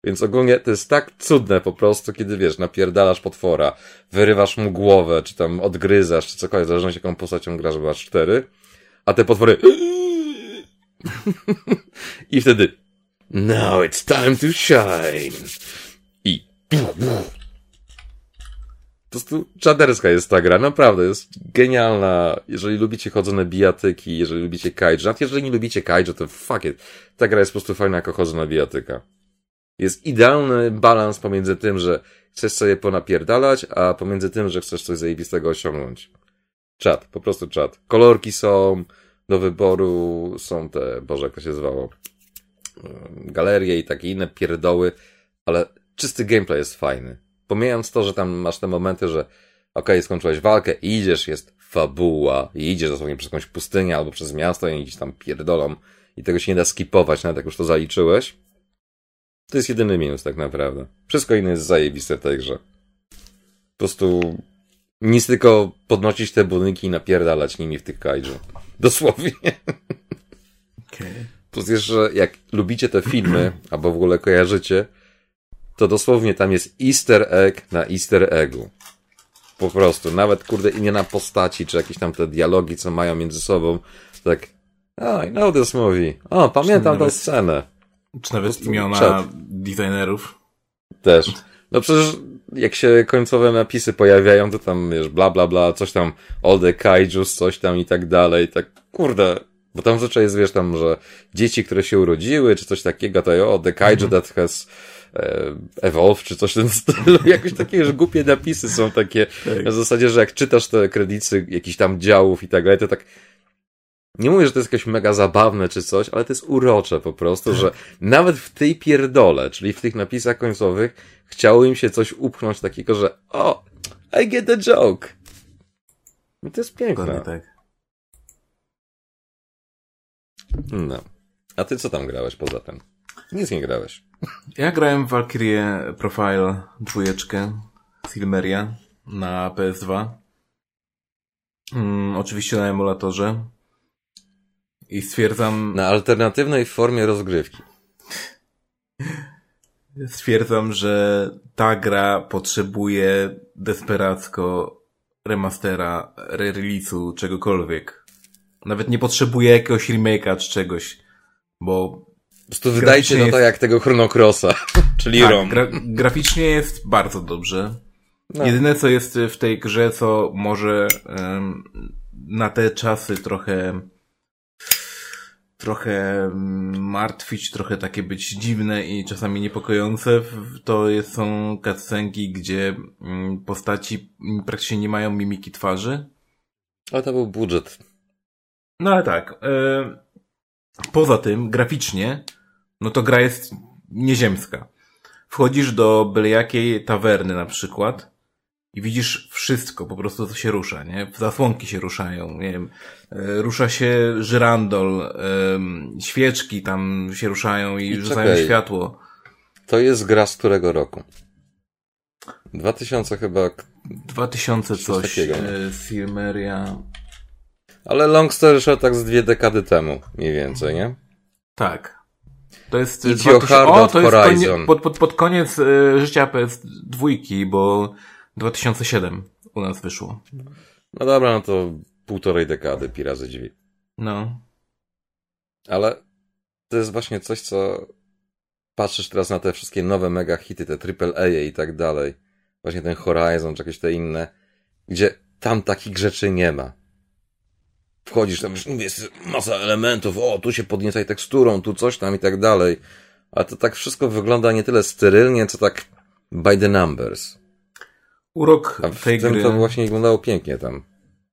Więc ogólnie to jest tak cudne po prostu, kiedy wiesz, napierdalasz potwora, wyrywasz mu głowę, czy tam odgryzasz, czy cokolwiek, w zależności jaką postacią grasz, bo masz cztery, a te potwory i wtedy Now it's time to shine. I po prostu czaderska jest ta gra, naprawdę, jest genialna. Jeżeli lubicie chodzone bijatyki, jeżeli lubicie kaiju, nawet jeżeli nie lubicie kaiju, to fuck it. Ta gra jest po prostu fajna jako chodzona bijatyka. Jest idealny balans pomiędzy tym, że chcesz sobie ponapierdalać, a pomiędzy tym, że chcesz coś zajebistego osiągnąć. Czat, po prostu czat. Kolorki są do wyboru, są te, boże, jak to się zwało, galerie i takie inne pierdoły, ale czysty gameplay jest fajny. Pomijając to, że tam masz te momenty, że okej, okay, skończyłeś walkę i idziesz, jest fabuła i idziesz dosłownie przez jakąś pustynię albo przez miasto i idziesz tam pierdolą i tego się nie da skipować, nawet jak już to zaliczyłeś. To jest jedyny minus tak naprawdę. Wszystko inne jest zajebiste w tej grze. Po prostu nic tylko podnosić te budynki i napierdalać nimi w tych kaiju. Dosłownie. Okay. Plus jeszcze, jak lubicie te filmy, albo w ogóle kojarzycie, to dosłownie tam jest easter egg na easter eggu. Po prostu. Nawet, kurde, imiona postaci, czy jakieś tam te dialogi, co mają między sobą. Tak, oh, I know this movie. O, pamiętam tę scenę. Czy nawet imiona Przed. designerów? Też. No przecież jak się końcowe napisy pojawiają, to tam, wiesz, bla, bla, bla, coś tam, all the kaijus, coś tam i tak dalej, tak, kurde, bo tam zazwyczaj jest, wiesz, tam, że dzieci, które się urodziły, czy coś takiego, to o, the kaiju mm -hmm. that has e, evolved, czy coś w tym stylu, jakoś takie, że głupie napisy są takie, tak. na zasadzie, że jak czytasz te kredyty jakichś tam działów i tak dalej, to tak, nie mówię, że to jest jakieś mega zabawne czy coś, ale to jest urocze po prostu, że nawet w tej pierdole, czyli w tych napisach końcowych, chciało im się coś upchnąć takiego, że o, I get the joke. I to jest piękne. tak. No. A ty co tam grałeś poza tym? Nic nie grałeś. Ja grałem w Valkyrie Profile dwójeczkę Silmeria na PS2. Mm, oczywiście na emulatorze. I stwierdzam... Na alternatywnej formie rozgrywki. Stwierdzam, że ta gra potrzebuje desperacko remastera, re-release'u, czegokolwiek. Nawet nie potrzebuje jakiegoś remake'a czy czegoś, bo... Prostu wydajcie no to jak tego Chrono Crossa, czyli tak, ROM. Gra graficznie jest bardzo dobrze. No. Jedyne co jest w tej grze, co może um, na te czasy trochę trochę martwić, trochę takie być dziwne i czasami niepokojące, to jest, są cutscenki, gdzie mm, postaci praktycznie nie mają mimiki twarzy. Ale to był budżet. No ale tak. Poza tym, graficznie, no to gra jest nieziemska. Wchodzisz do byle jakiej tawerny na przykład i widzisz wszystko, po prostu co się rusza, nie? Zasłonki się ruszają, nie wiem, e, rusza się żyrandol, świeczki tam się ruszają i, I rzucają czekaj. światło. To jest gra z którego roku? 2000 chyba... 2000 coś, coś takiego, Silmeria... Ale Long Story Short tak z dwie dekady temu, mniej więcej, nie? Tak. To jest... 2000... O, to jest Horizon. pod, pod, pod koniec y, życia PS2, bo 2007 u nas wyszło. No dobra, no to półtorej dekady pi razy drzwi. No. Ale to jest właśnie coś, co patrzysz teraz na te wszystkie nowe mega hity, te AAA i tak dalej. Właśnie ten Horizon, czy jakieś te inne, gdzie tam takich rzeczy nie ma. Wchodzisz tam, jest masa elementów, o, tu się podniecaj teksturą, tu coś tam i tak dalej. Ale to tak wszystko wygląda nie tyle sterylnie, co tak by the numbers. Urok A w tej tym gry... to właśnie wyglądało pięknie tam.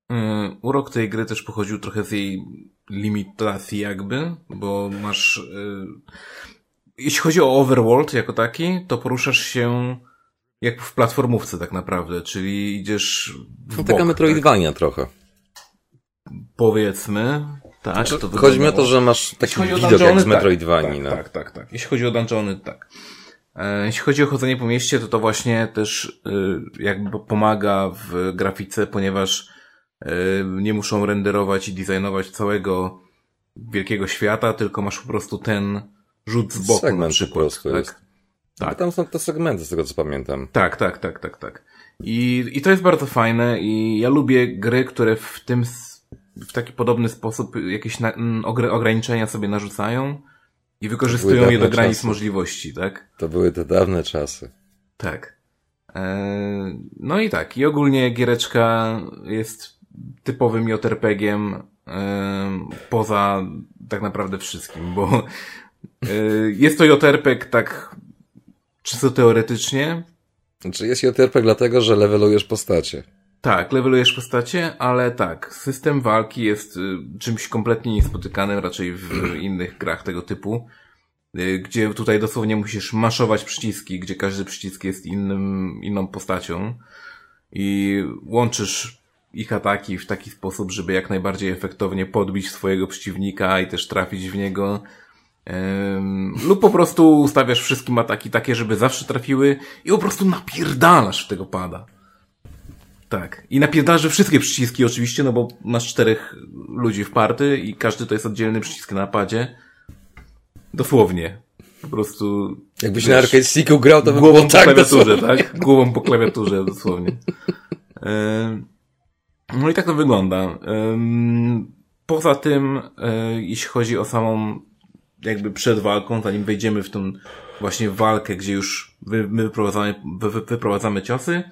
Yy, urok tej gry też pochodził trochę z jej limitacji jakby, bo masz... Yy... Jeśli chodzi o Overworld jako taki, to poruszasz się jak w platformówce tak naprawdę, czyli idziesz w no, Taka Metroidvania tak? trochę. Powiedzmy. Tak, znaczy, to chodzi mi o to, że masz taki widok jak z Metroidvanii. Tak, no. tak, tak, tak. Jeśli chodzi o dungeony, tak. E, jeśli chodzi o chodzenie po mieście, to to właśnie też e, jakby pomaga w grafice, ponieważ e, nie muszą renderować i designować całego wielkiego świata, tylko masz po prostu ten rzut z boku Segment na przykład. Po tak? Jest. tak. tam są te segmenty, z tego co pamiętam. Tak, tak, tak, tak, tak. I, I to jest bardzo fajne i ja lubię gry, które w tym, w taki podobny sposób jakieś na, ograniczenia sobie narzucają i wykorzystują je do granic czasy. możliwości, tak? To były te dawne czasy. Tak. Eee, no i tak. I ogólnie giereczka jest typowym JRPG-iem eee, poza tak naprawdę wszystkim, bo eee, jest to JRPG tak czysto teoretycznie. Znaczy jest JRPG dlatego, że levelujesz postacie. Tak, levelujesz postacie, ale tak, system walki jest y, czymś kompletnie niespotykanym raczej w innych grach tego typu, y, gdzie tutaj dosłownie musisz maszować przyciski, gdzie każdy przycisk jest innym, inną postacią i łączysz ich ataki w taki sposób, żeby jak najbardziej efektownie podbić swojego przeciwnika i też trafić w niego. lub po prostu ustawiasz wszystkim ataki takie, żeby zawsze trafiły i po prostu napierdalasz w tego pada. Tak. I napierdarzy wszystkie przyciski oczywiście, no bo masz czterech ludzi w party i każdy to jest oddzielny przycisk na napadzie. Dosłownie. Po prostu... Jakbyś wiesz, na Arcade Sticku grał, to by głową było tak po klawiaturze, tak? Głową po klawiaturze, dosłownie. No i tak to wygląda. Poza tym, e, jeśli chodzi o samą jakby przed walką, zanim wejdziemy w tą właśnie walkę, gdzie już my wyprowadzamy, wyprowadzamy ciosy,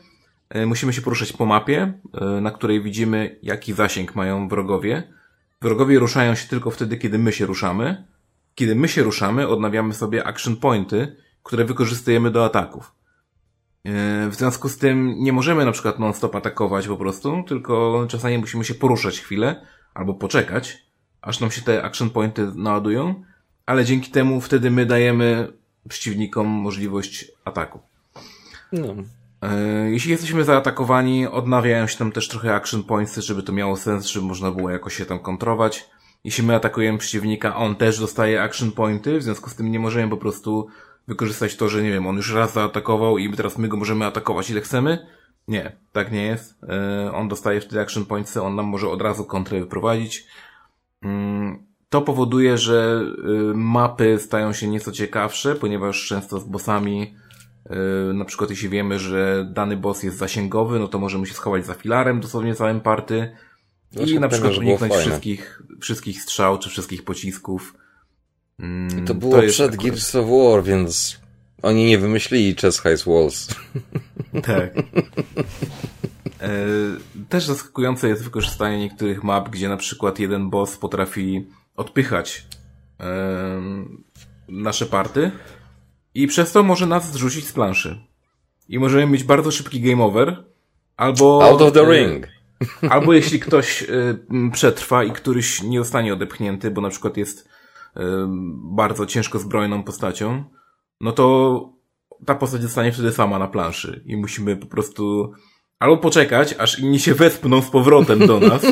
musimy się poruszać po mapie, e, na której widzimy, jaki zasięg mają wrogowie. Wrogowie ruszają się tylko wtedy, kiedy my się ruszamy. Kiedy my się ruszamy, odnawiamy sobie action pointy, które wykorzystujemy do ataków. E, w związku z tym nie możemy na przykład non-stop atakować po prostu, tylko czasami musimy się poruszać chwilę, albo poczekać, aż nam się te action pointy naładują, ale dzięki temu wtedy my dajemy przeciwnikom możliwość ataku. No. E, jeśli jesteśmy zaatakowani, odnawiają się tam też trochę action points, żeby to miało sens, żeby można było jakoś się tam kontrować. Jeśli my atakujemy przeciwnika, on też dostaje action pointy, w związku z tym nie możemy po prostu wykorzystać to, że nie wiem, on już raz zaatakował i teraz my go możemy atakować ile chcemy. Nie, tak nie jest. E, on dostaje wtedy action pointsy, on nam może od razu kontrę wyprowadzić. Mm, to powoduje, że y, mapy stają się nieco ciekawsze, ponieważ często z bossami, na przykład jeśli wiemy, że dany boss jest zasięgowy, no to możemy się schować za filarem dosłownie całym party i na przykład uniknąć wszystkich, wszystkich strzał czy wszystkich pocisków. Mm, to było to przed akurat... Gears of War, więc oni nie wymyślili Chess Heist Walls. Tak. E, też zaskakujące jest wykorzystanie niektórych map, gdzie na przykład jeden boss potrafi odpychać e, nasze party i przez to może nas zrzucić z planszy. I możemy mieć bardzo szybki game over, albo... Out of the e, ring. Albo jeśli ktoś przetrwa i któryś nie zostanie odepchnięty, bo na przykład jest bardzo ciężko zbrojną postacią, no to ta postać zostanie wtedy sama na planszy i musimy po prostu albo poczekać, aż inni się wespną z powrotem do nas,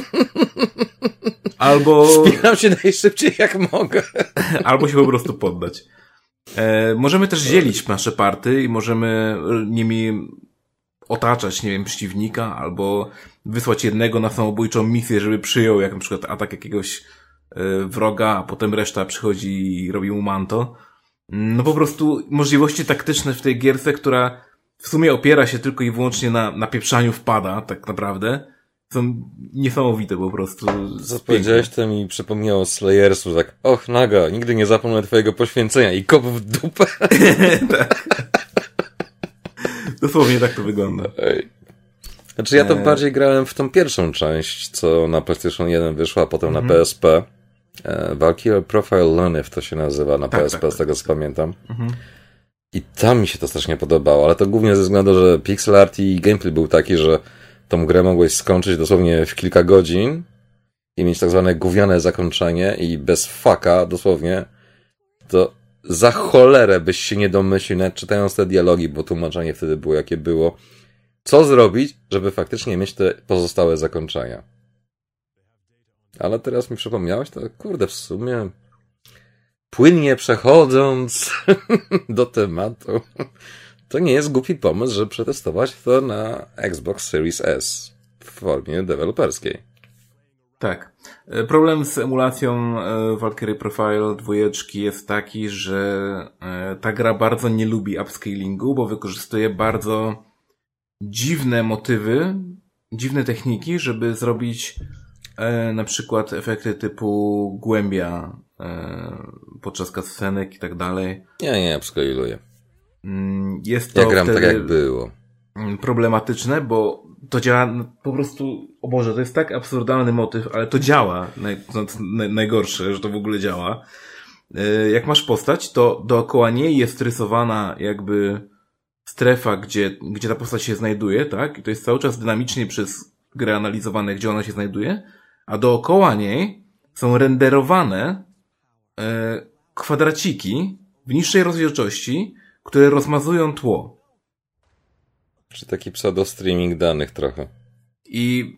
albo... Wspinam się najszybciej jak mogę. albo się po prostu poddać. E, możemy też dzielić nasze party i możemy nimi otaczać, nie wiem, przeciwnika, albo wysłać jednego na samobójczą misję, żeby przyjął, jak na przykład atak jakiegoś e, wroga, a potem reszta przychodzi i robi mu manto. No po prostu możliwości taktyczne w tej gierce, która w sumie opiera się tylko i wyłącznie na, na pieprzaniu wpada, tak naprawdę, są niesamowite po prostu. Co powiedziałeś, to mi przypomniało Slayersu, tak, och, naga, nigdy nie zapomnę twojego poświęcenia i kop w dupę. tak. Dosłownie tak to wygląda. Ej. Znaczy ja to e... bardziej grałem w tą pierwszą część, co na PlayStation 1 wyszła, a potem na PSP. Mhm. E, Valkyrie Profile Lunev to się nazywa na tak, PSP, tak, z tego co pamiętam. Mhm. I tam mi się to strasznie podobało, ale to głównie ze względu, że pixel art i gameplay był taki, że tą grę mogłeś skończyć dosłownie w kilka godzin i mieć tak zwane gówniane zakończenie i bez faka, dosłownie, to za cholerę byś się nie domyślił, nawet czytając te dialogi, bo tłumaczenie wtedy było jakie było, co zrobić, żeby faktycznie mieć te pozostałe zakończenia. Ale teraz mi przypomniałeś, to kurde, w sumie płynnie przechodząc do tematu, to nie jest głupi pomysł, żeby przetestować to na Xbox Series S w formie deweloperskiej. Tak. E, problem z emulacją e, Valkyrie Profile dwójeczki jest taki, że e, ta gra bardzo nie lubi upscalingu, bo wykorzystuje bardzo dziwne motywy, dziwne techniki, żeby zrobić na przykład efekty typu głębia podczas cutscenek i tak dalej. Nie, nie, upscaluję. Mm, jest to ja gram tak jak było. Problematyczne, bo to działa po prostu, o Boże, to jest tak absurdalny motyw, ale to działa. Naj, naj, najgorsze, że to w ogóle działa. E, jak masz postać, to dookoła niej jest rysowana jakby strefa, gdzie, gdzie ta postać się znajduje, tak? I to jest cały czas dynamicznie przez grę analizowane, gdzie ona się znajduje, a dookoła niej są renderowane e, kwadraciki w niższej rozdzielczości, które rozmazują tło. Czy taki pseudo-streaming danych trochę. I,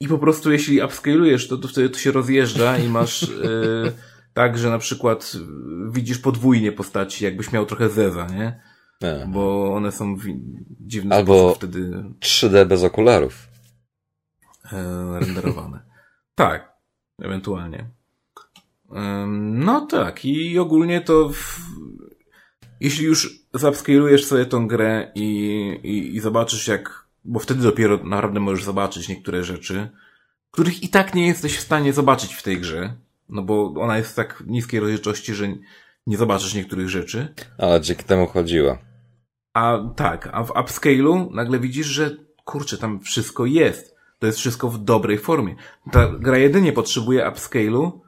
I po prostu jeśli upscalujesz to, to wtedy to się rozjeżdża i masz yy, tak, że na przykład widzisz podwójnie postaci, jakbyś miał trochę zeza, nie? A. Bo one są w dziwny Albo wtedy... 3D bez okularów. Yy, renderowane. tak, ewentualnie. No tak, i ogólnie to w, jeśli już zapskalujesz sobie tą grę i, i, i zobaczysz jak, bo wtedy dopiero naprawdę możesz zobaczyć niektóre rzeczy, których i tak nie jesteś w stanie zobaczyć w tej grze, no bo ona jest w tak niskiej rozdzielczości, że nie zobaczysz niektórych rzeczy. Ale dzięki temu chodziła. A tak, a w upscalu nagle widzisz, że kurczę, tam wszystko jest. To jest wszystko w dobrej formie. Ta gra jedynie potrzebuje upscalu,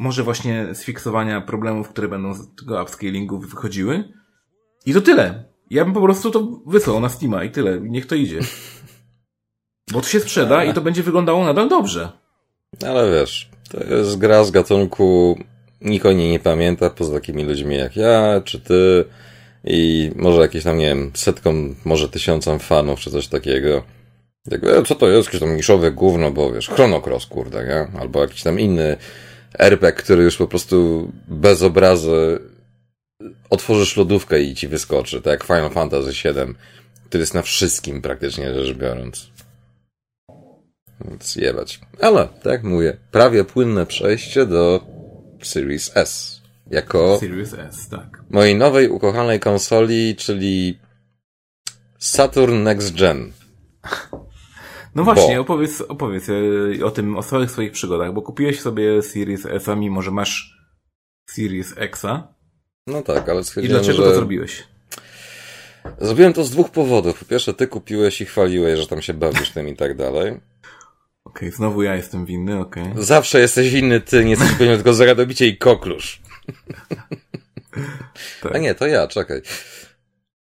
może właśnie sfiksowania problemów, które będą z tego upscalingu wychodziły. I to tyle. Ja bym po prostu to wysłał na Steama i tyle. Niech to idzie. Bo to się sprzeda i to będzie wyglądało nadal dobrze. Ale wiesz, to jest gra z gatunku nikt o niej nie pamięta, poza takimi ludźmi jak ja, czy ty i może jakieś tam, nie wiem, setką, może tysiącom fanów, czy coś takiego. Jak, e, co to jest? Jakieś tam niszowe gówno, bo wiesz, Chronocross, kurde, nie? Albo jakiś tam inny RPG, który już po prostu bez obrazy otworzysz lodówkę i ci wyskoczy, tak jak Final Fantasy VII, który jest na wszystkim praktycznie rzecz biorąc. Więc jebać. Ale, tak jak mówię, prawie płynne przejście do Series S. Jako Series S, tak. mojej nowej, ukochanej konsoli, czyli Saturn Next Gen. No właśnie, Bo- opowiedz, opowiedz e, o tym, o swoich swoich przygodach, bo kupiłeś sobie Series S, a mimo że masz Series Xa. No tak, ale I dlaczego że... to zrobiłeś? Zrobiłem to z dwóch powodów. Po pierwsze, ty kupiłeś i chwaliłeś, że tam się bawisz tym i tak dalej. Okej, znowu ja jestem winny, okej. Zawsze jesteś winny, ty nie jesteś winny, tylko zagadobicie i koklusz. Tak. A nie, to ja, czekaj.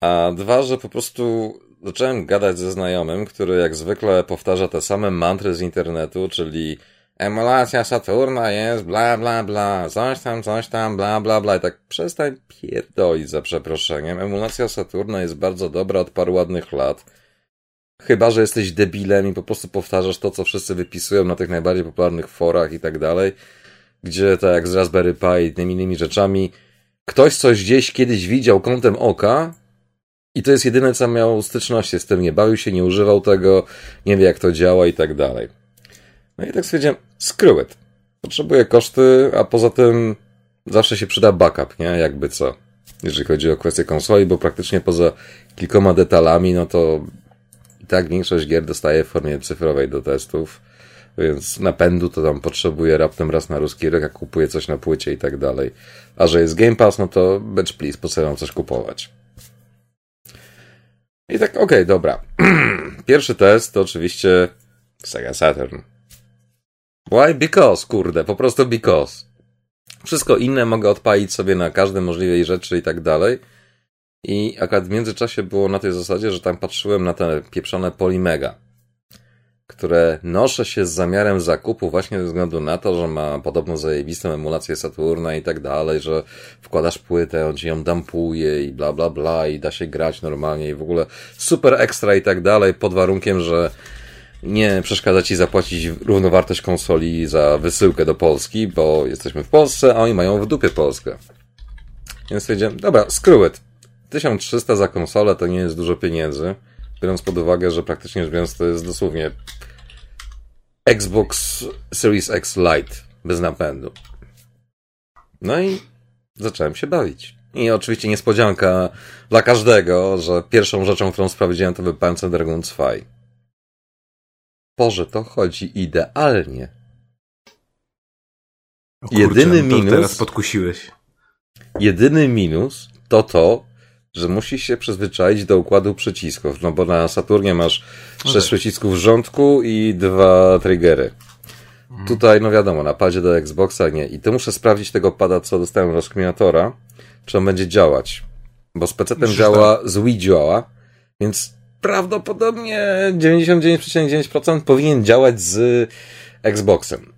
A dwa, że po prostu zacząłem gadać ze znajomym, który jak zwykle powtarza te same mantry z internetu, czyli emulacja Saturna jest bla bla bla, coś tam, coś tam, bla bla bla. I tak przestań pierdolić za przeproszeniem. Emulacja Saturna jest bardzo dobra od paru ładnych lat. Chyba, że jesteś debilem i po prostu powtarzasz to, co wszyscy wypisują na tych najbardziej popularnych forach i tak dalej, gdzie tak jak z Raspberry Pi i tymi innymi rzeczami, ktoś coś gdzieś kiedyś widział kątem oka i to jest jedyne, co miał styczności z tym. Nie bawił się, nie używał tego, nie wie jak to działa i tak dalej. No i tak stwierdziłem, screw it. Potrzebuję koszty, a poza tym zawsze się przyda backup, nie? Jakby co. Jeżeli chodzi o kwestię konsoli, bo praktycznie poza kilkoma detalami, no to i tak większość gier dostaje w formie cyfrowej do testów, więc napędu to tam potrzebuje raptem raz na ruski rynek, kupuje coś na płycie i tak dalej. A że jest Game Pass, no to bitch please, po co coś kupować? I tak, okej, dobra. Pierwszy test to oczywiście Sega Saturn. Why? Because, kurde, po prostu because. Wszystko inne mogę odpalić sobie na każdej możliwej rzeczy i tak dalej. I akurat w międzyczasie było na tej zasadzie, że tam patrzyłem na te pieprzone Polimega, które noszę się z zamiarem zakupu właśnie ze względu na to, że ma podobno zajebistą emulację Saturna i tak dalej, że wkładasz płytę, on ci ją dampuje i bla bla bla i da się grać normalnie i w ogóle super ekstra i tak dalej, pod warunkiem, że nie przeszkadza ci zapłacić równowartość konsoli za wysyłkę do Polski, bo jesteśmy w Polsce, a oni mają w dupie Polskę. Więc stwierdziłem, dobra, screw it. 1300 za konsolę to nie jest dużo pieniędzy, biorąc pod uwagę, że praktycznie rzecz biorąc to jest dosłownie Xbox Series X Lite bez napędu. No i zacząłem się bawić. I oczywiście niespodzianka dla każdego, że pierwszą rzeczą, którą sprawdziłem, to był Panzer Dragoon 2. Boże, to chodzi idealnie. Kurczę, Jedyny no minus- Teraz podkusiłeś. Jedyny minus to to, że musisz się przyzwyczaić do układu przycisków, no bo na Saturnie masz No sześć przycisków w rządku i dwa triggery. Mhm. Tutaj, no wiadomo, na padzie do Xboxa nie. I to muszę sprawdzić tego pada, co dostałem od rozkminiatora, czy on będzie działać. Bo z PC-tem działa, z Wii działa, więc prawdopodobnie 99,9% powinien działać z Xboxem.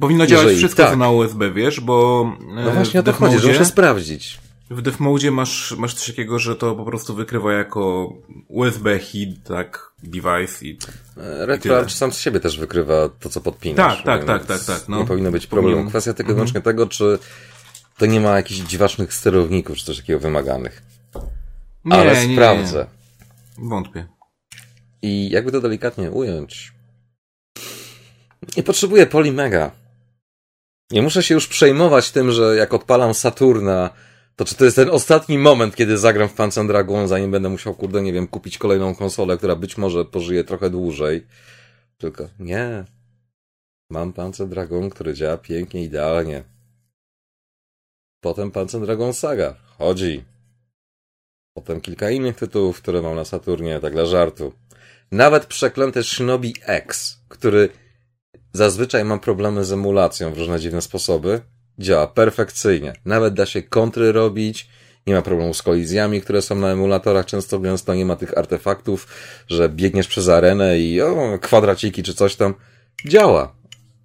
Powinno działać Jeżeli wszystko, tak. co na USB, wiesz, bo No e, właśnie o to chodzi, że muszę sprawdzić. W Deathmode masz, masz coś takiego, że to po prostu wykrywa jako USB hit, tak, device i... E, RetroArch sam z siebie też wykrywa to, co podpinasz. Tak, tak, tak, tak, tak, no. Nie powinno być problemu. Kwestia tylko Mhm. wyłącznie tego, czy to nie ma jakichś dziwacznych sterowników, czy coś takiego wymaganych. Nie, Ale nie, nie, sprawdzę. Nie. Wątpię. I jakby to delikatnie ująć. Nie potrzebuję Polimega. Nie muszę się już przejmować tym, że jak odpalam Saturna, to czy to jest ten ostatni moment, kiedy zagram w Panzer Dragon, zanim będę musiał, kurde, nie wiem, kupić kolejną konsolę, która być może pożyje trochę dłużej. Tylko nie. Mam Panzer Dragon, który działa pięknie, idealnie. Potem Panzer Dragon Saga. Chodzi. Potem kilka innych tytułów, które mam na Saturnie, tak dla żartu. Nawet przeklęty Shinobi X, który zazwyczaj ma problemy z emulacją w różne dziwne sposoby, działa perfekcyjnie. Nawet da się kontry robić, nie ma problemu z kolizjami, które są na emulatorach często gęsto, nie ma tych artefaktów, że biegniesz przez arenę i o, kwadraciki czy coś tam. Działa.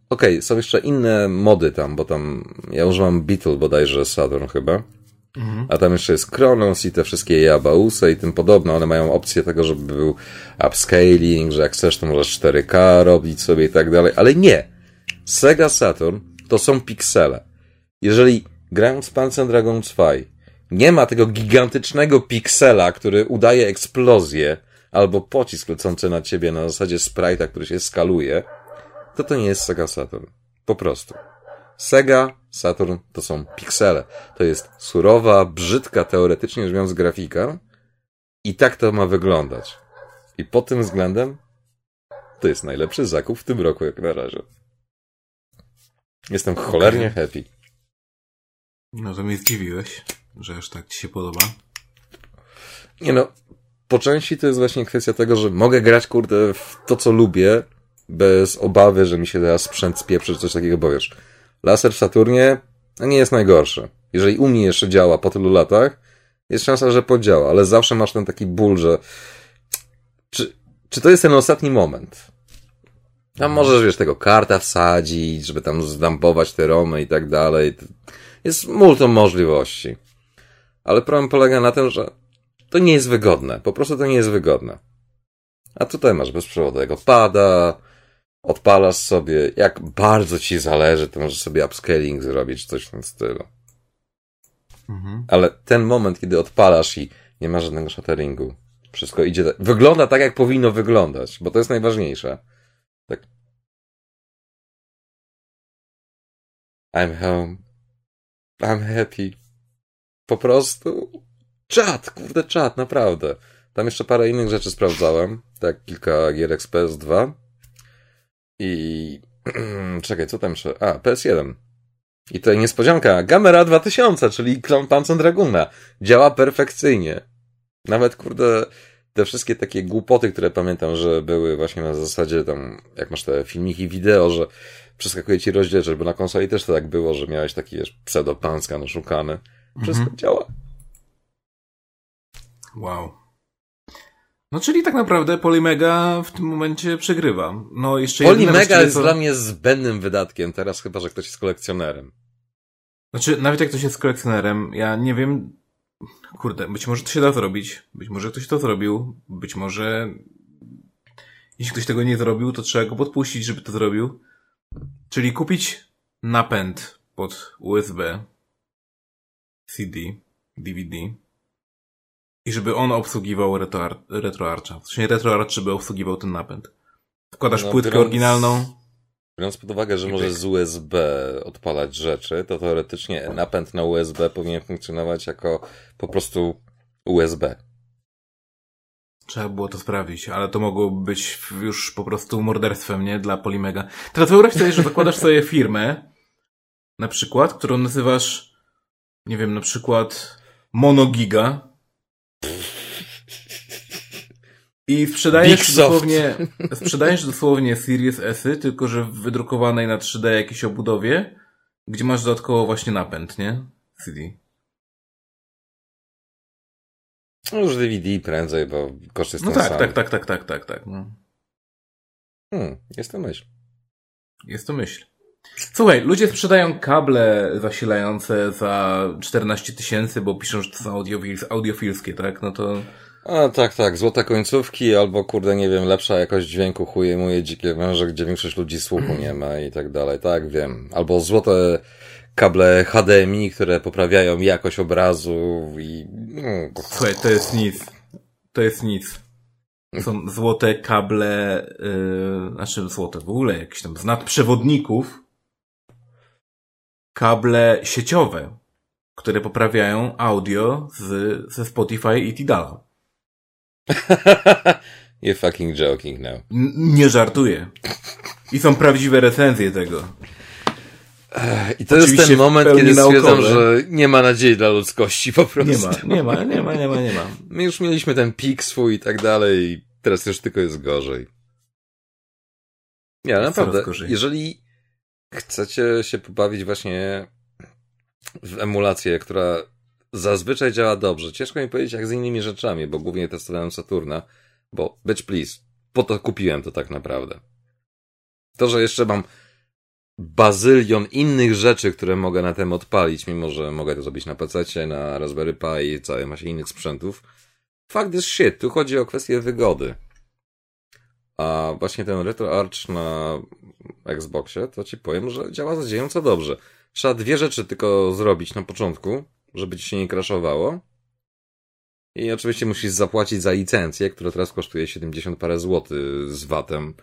Okej, są jeszcze inne mody tam, bo tam ja używam Beetle bodajże Saturn chyba. Mhm. A tam jeszcze jest Kronos i te wszystkie Jabausy i tym podobne. One mają opcję tego, żeby był upscaling, że jak chcesz, to możesz 4K robić sobie i tak dalej. Ale nie! Sega Saturn to są piksele. Jeżeli grając w Panzer Dragon 2 nie ma tego gigantycznego piksela, który udaje eksplozję, albo pocisk lecący na ciebie na zasadzie sprite'a, który się skaluje, to to nie jest Sega Saturn. Po prostu. Sega Saturn to są piksele. To jest surowa, brzydka, teoretycznie rzecz biorąc, grafika i tak to ma wyglądać. I pod tym względem to jest najlepszy zakup w tym roku, jak na razie. Jestem cholernie happy. No to mnie zdziwiłeś, że aż tak ci się podoba. Nie no, po części to jest właśnie kwestia tego, że mogę grać, kurde, w to, co lubię, bez obawy, że mi się teraz sprzęt spieprzy, czy coś takiego, bo wiesz, laser w Saturnie no nie jest najgorszy. Jeżeli u mnie jeszcze działa po tylu latach, jest szansa, że podziała, ale zawsze masz ten taki ból, że czy, czy to jest ten ostatni moment? Tam możesz, wiesz, tego karta wsadzić, żeby tam zdampować te romy i tak dalej. Jest multum możliwości. Ale problem polega na tym, że to nie jest wygodne. Po prostu to nie jest wygodne. A tutaj masz bezprzewodowego pada, odpalasz sobie, jak bardzo ci zależy, to możesz sobie upscaling zrobić, coś w tym stylu. Mhm. Ale ten moment, kiedy odpalasz i nie ma żadnego shatteringu, wszystko idzie, tak, wygląda tak, jak powinno wyglądać, bo to jest najważniejsze. Tak. I'm home. I'm happy. Po prostu czat, kurde czat, naprawdę. Tam jeszcze parę innych rzeczy sprawdzałem, tak kilka gier XPS 2 i czekaj, co tam jeszcze? A, PS1. I tutaj niespodzianka, Gamera 2000, czyli Clone Panzer Draguna. Działa perfekcyjnie. Nawet, kurde, te wszystkie takie głupoty, które pamiętam, że były właśnie na zasadzie tam, jak masz te filmiki wideo, że przeskakuje ci rozdzielczość, bo na konsoli też to tak było, że miałeś taki wiesz, pseudo-panskan oszukany. Wszystko mhm. działa. Wow. No czyli tak naprawdę Polymega w tym momencie przegrywa. No jeszcze Polymega jest to... dla mnie zbędnym wydatkiem teraz, chyba że ktoś jest kolekcjonerem. Znaczy, nawet jak ktoś jest kolekcjonerem, ja nie wiem, kurde, być może to się da zrobić, być może ktoś to zrobił, być może jeśli ktoś tego nie zrobił, to trzeba go podpuścić, żeby to zrobił. Czyli kupić napęd pod USB, CD, DVD, i żeby on obsługiwał RetroArcha. W sensie RetroArch, żeby obsługiwał ten napęd. Wkładasz no, płytkę biorąc, oryginalną. Biorąc pod uwagę, że możesz z USB odpalać rzeczy, to teoretycznie napęd na USB powinien funkcjonować jako po prostu USB. Trzeba było to sprawdzić, ale to mogło być już po prostu morderstwem, nie? Dla Polimega. Teraz wyobraź sobie, że zakładasz sobie firmę, na przykład, którą nazywasz, nie wiem, na przykład Monogiga, i sprzedajesz dosłownie, sprzedajesz dosłownie Series S, tylko że w wydrukowanej na 3D jakiejś obudowie, gdzie masz dodatkowo właśnie napęd, nie? CD. No już DVD prędzej, bo koszt jest No tak, sam. tak, tak, tak, tak, tak, tak. No. Hmm, jest to myśl. Jest to myśl. Słuchaj, ludzie sprzedają kable zasilające za 14 tysięcy, bo piszą, że to są audiofils, audiofilskie, tak? No to... A tak, tak, złote końcówki albo kurde, nie wiem, lepsza jakość dźwięku chuje moje dzikie węże, gdzie większość ludzi słuchu nie ma i tak dalej, tak, wiem. Albo złote kable HDMI, które poprawiają jakość obrazu i... No, Słuchaj, to jest nic. To jest nic. Są złote kable, yy, znaczy złote w ogóle, jakieś tam z nadprzewodników, kable sieciowe, które poprawiają audio z, ze Spotify i Tidala. You're fucking joking now. N nie żartuję. I są prawdziwe recenzje tego. I to Oczywiście jest ten moment, kiedy stwierdzam, że nie ma nadziei dla ludzkości po prostu. Nie ma, nie ma, nie ma, nie ma, nie ma. My już mieliśmy ten pik swój i tak dalej i teraz już tylko jest gorzej. Nie, naprawdę, jeżeli chcecie się pobawić właśnie w emulację, która zazwyczaj działa dobrze. Ciężko mi powiedzieć jak z innymi rzeczami, bo głównie testowałem Saturna, bo bitch please, po to kupiłem to tak naprawdę. To, że jeszcze mam bazylion innych rzeczy, które mogę na tym odpalić, mimo że mogę to zrobić na PC, na Raspberry Pi i całej masie innych sprzętów. Fakt jest shit, tu chodzi o kwestię wygody. A właśnie ten RetroArch na Xboxie, to ci powiem, że działa zadziejająco dobrze. Trzeba dwie rzeczy tylko zrobić na początku, żeby ci się nie crashowało. I oczywiście musisz zapłacić za licencję, która teraz kosztuje 70 parę złotych z VAT-em.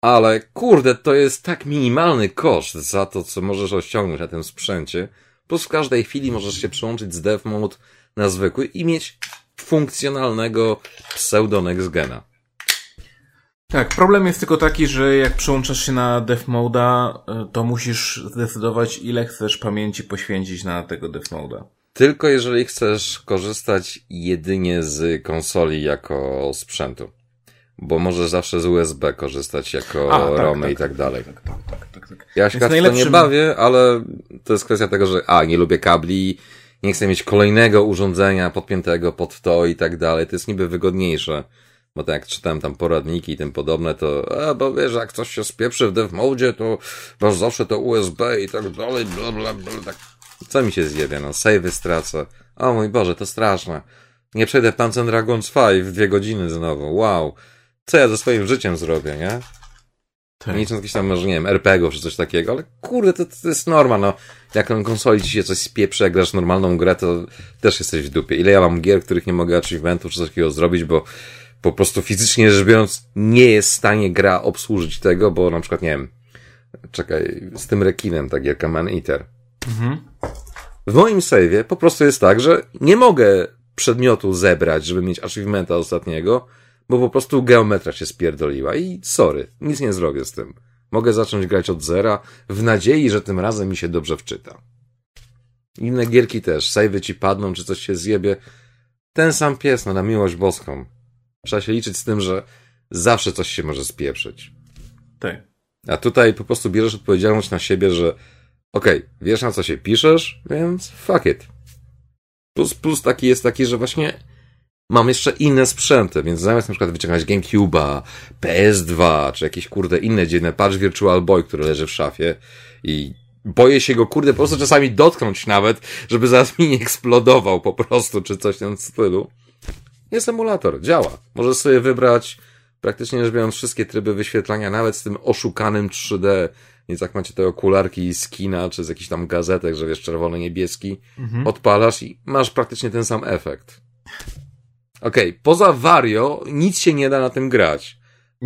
Ale kurde, to jest tak minimalny koszt za to, co możesz osiągnąć na tym sprzęcie. Plus w każdej chwili możesz się przyłączyć z Dev Mode na zwykły i mieć funkcjonalnego pseudo Gena. Tak, problem jest tylko taki, że jak przyłączasz się na Dev Mode'a, y, to musisz zdecydować, ile chcesz pamięci poświęcić na tego Dev Mode'a. Tylko jeżeli chcesz korzystać jedynie z konsoli jako sprzętu. Bo możesz zawsze z USB korzystać jako A, tak, ROMy tak, i tak dalej. Tak, tak, tak, tak, tak. Ja się w to nie najlepszym- bawię, ale to jest kwestia tego, że a, nie lubię kabli, nie chcę mieć kolejnego urządzenia podpiętego pod to i tak dalej. To jest niby wygodniejsze. Bo tak jak czytałem tam poradniki i tym podobne, to a, bo wiesz, jak coś się spieprzy w dev mode, to masz zawsze to USB i tak dalej, bla bla bla. Tak. Co mi się zjebie, no, savey stracę. O mój Boże, to straszne. Nie przejdę and Dragons 5 w dwie godziny znowu, wow. Co ja ze swoim życiem zrobię, nie? Tak. Nie licząc jakichś tam, może nie wiem, RPG-ów czy coś takiego, ale kurde, to, to jest norma, no. Jak na konsoli ci się coś spieprzy, jak grasz normalną grę, to też jesteś w dupie. Ile ja mam gier, których nie mogę achievementów czy coś takiego zrobić, bo po prostu fizycznie rzecz biorąc nie jest w stanie gra obsłużyć tego, bo na przykład, nie wiem, czekaj, z tym rekinem ta gierka Man Eater. Mhm. W moim save'ie po prostu jest tak, że nie mogę przedmiotu zebrać, żeby mieć achievementa ostatniego, bo po prostu geometria się spierdoliła i sorry, nic nie zrobię z tym. Mogę zacząć grać od zera w nadziei, że tym razem mi się dobrze wczyta. Inne gierki też, save'y ci padną, czy coś się zjebie. Ten sam pies, no na miłość boską. Trzeba się liczyć z tym, że zawsze coś się może spieprzyć. Tak. A tutaj po prostu bierzesz odpowiedzialność na siebie, że okej, wiesz na co się piszesz, więc fuck it. Plus, plus taki jest taki, że właśnie mam jeszcze inne sprzęty, więc zamiast na przykład wyciągać GameCube'a, PS2, czy jakieś kurde inne dziwne, patrz Virtual Boy, który leży w szafie i boję się go kurde po prostu czasami dotknąć nawet, żeby zaraz mi nie eksplodował po prostu, czy coś w tym stylu. Jest emulator, działa. Możesz sobie wybrać praktycznie rzecz biorąc wszystkie tryby wyświetlania, nawet z tym oszukanym 3D, więc jak macie te okularki z kina, czy z jakichś tam gazetek, że wiesz, czerwony-niebieski, Mhm. odpalasz i masz praktycznie ten sam efekt. Okej, poza Wario nic się nie da na tym grać.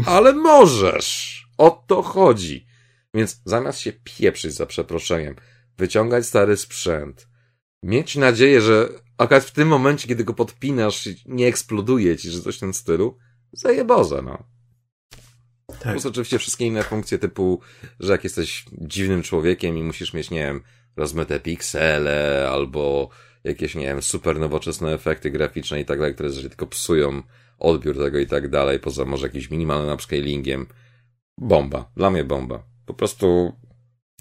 Ale możesz! O to chodzi. Więc zamiast się pieprzyć za przeproszeniem, wyciągać stary sprzęt, mieć nadzieję, że akurat w tym momencie, kiedy go podpinasz, nie eksploduje ci, że coś w tym stylu, zajeboza, no. Tak. Plus oczywiście wszystkie inne funkcje typu, że jak jesteś dziwnym człowiekiem i musisz mieć, nie wiem, rozmyte piksele albo jakieś, nie wiem, super nowoczesne efekty graficzne i tak dalej, które zazwyczaj tylko psują odbiór tego i tak dalej, poza może jakimś minimalnym upscalingiem. Bomba. Dla mnie bomba. Po prostu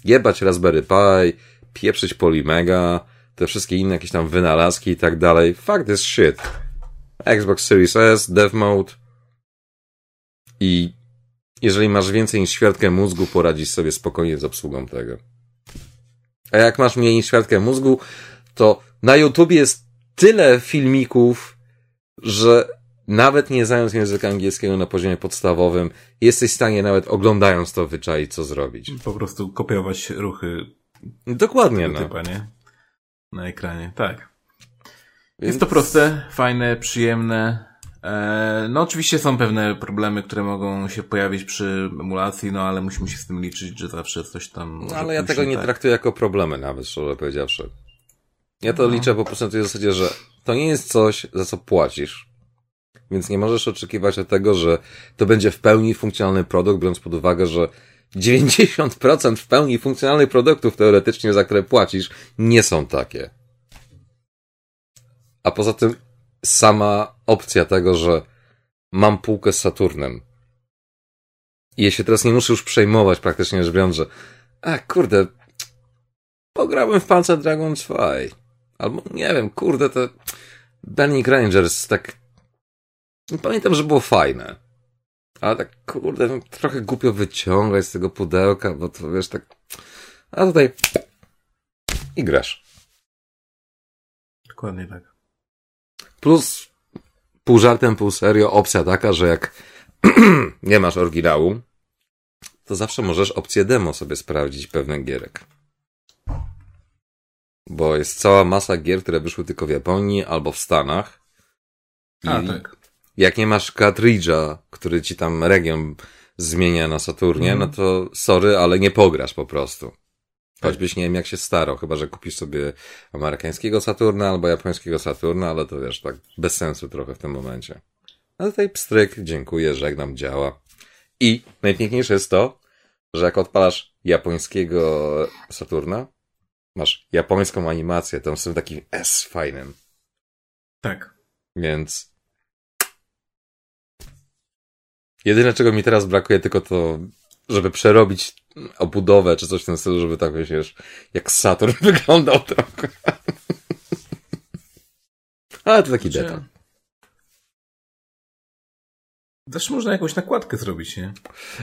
jebać Raspberry Pi, pieprzyć Polymega, te wszystkie inne jakieś tam wynalazki i tak dalej. Fuck this shit. Xbox Series S, Dev Mode i jeżeli masz więcej niż ćwiartkę mózgu, poradzisz sobie spokojnie z obsługą tego. A jak masz mniej niż ćwiartkę mózgu, to na YouTube jest tyle filmików, że nawet nie znając języka angielskiego na poziomie podstawowym, jesteś w stanie nawet oglądając to wyczaić, co zrobić. Po prostu kopiować ruchy Dokładnie, no. typa, nie? Na ekranie, tak. Więc- Jest to proste, fajne, przyjemne. E, no oczywiście są pewne problemy, które mogą się pojawić przy emulacji, no ale musimy się z tym liczyć, że zawsze coś tam No, ale ja tego nie tak. traktuję jako problemy nawet, szczerze powiedziawszy. Ja to No. liczę po prostu na tej zasadzie, że to nie jest coś, za co płacisz. Więc nie możesz oczekiwać od tego, że to będzie w pełni funkcjonalny produkt, biorąc pod uwagę, że 90% w pełni funkcjonalnych produktów teoretycznie, za które płacisz, nie są takie. A poza tym sama opcja tego, że mam półkę z Saturnem i ja się teraz nie muszę już przejmować praktycznie rzecz biorąc, że a kurde, pograłem w Panzer Dragon's 5. Albo nie wiem, kurde, te Burning Rangers, tak pamiętam, że było fajne. Ale tak, kurde, trochę głupio wyciągać z tego pudełka, bo to wiesz, tak... A tutaj... I grasz. Dokładnie tak. Plus, pół żartem, pół serio, opcja taka, że jak nie masz oryginału, to zawsze możesz opcję demo sobie sprawdzić pewnych gierek. Bo jest cała masa gier, które wyszły tylko w Japonii albo w Stanach I A, tak. jak nie masz cartridge'a, który ci tam region zmienia na Saturnie, Mhm. no to sorry, ale nie pograsz po prostu. Choćbyś nie wiem jak się starał, chyba że kupisz sobie amerykańskiego Saturna albo japońskiego Saturna, ale to wiesz, tak bez sensu trochę w tym momencie. Ale tutaj pstryk, dziękuję, żegnam, działa. I najpiękniejsze jest to, że jak odpalasz japońskiego Saturna, masz japońską animację, tam są takim S fajnym, Tak. więc jedyne czego mi teraz brakuje tylko to, żeby przerobić obudowę czy coś w tym stylu, żeby tak wiesz, jak Saturn wyglądał trochę. Ale to taki Znaczy- detal. Też można jakąś nakładkę zrobić, nie?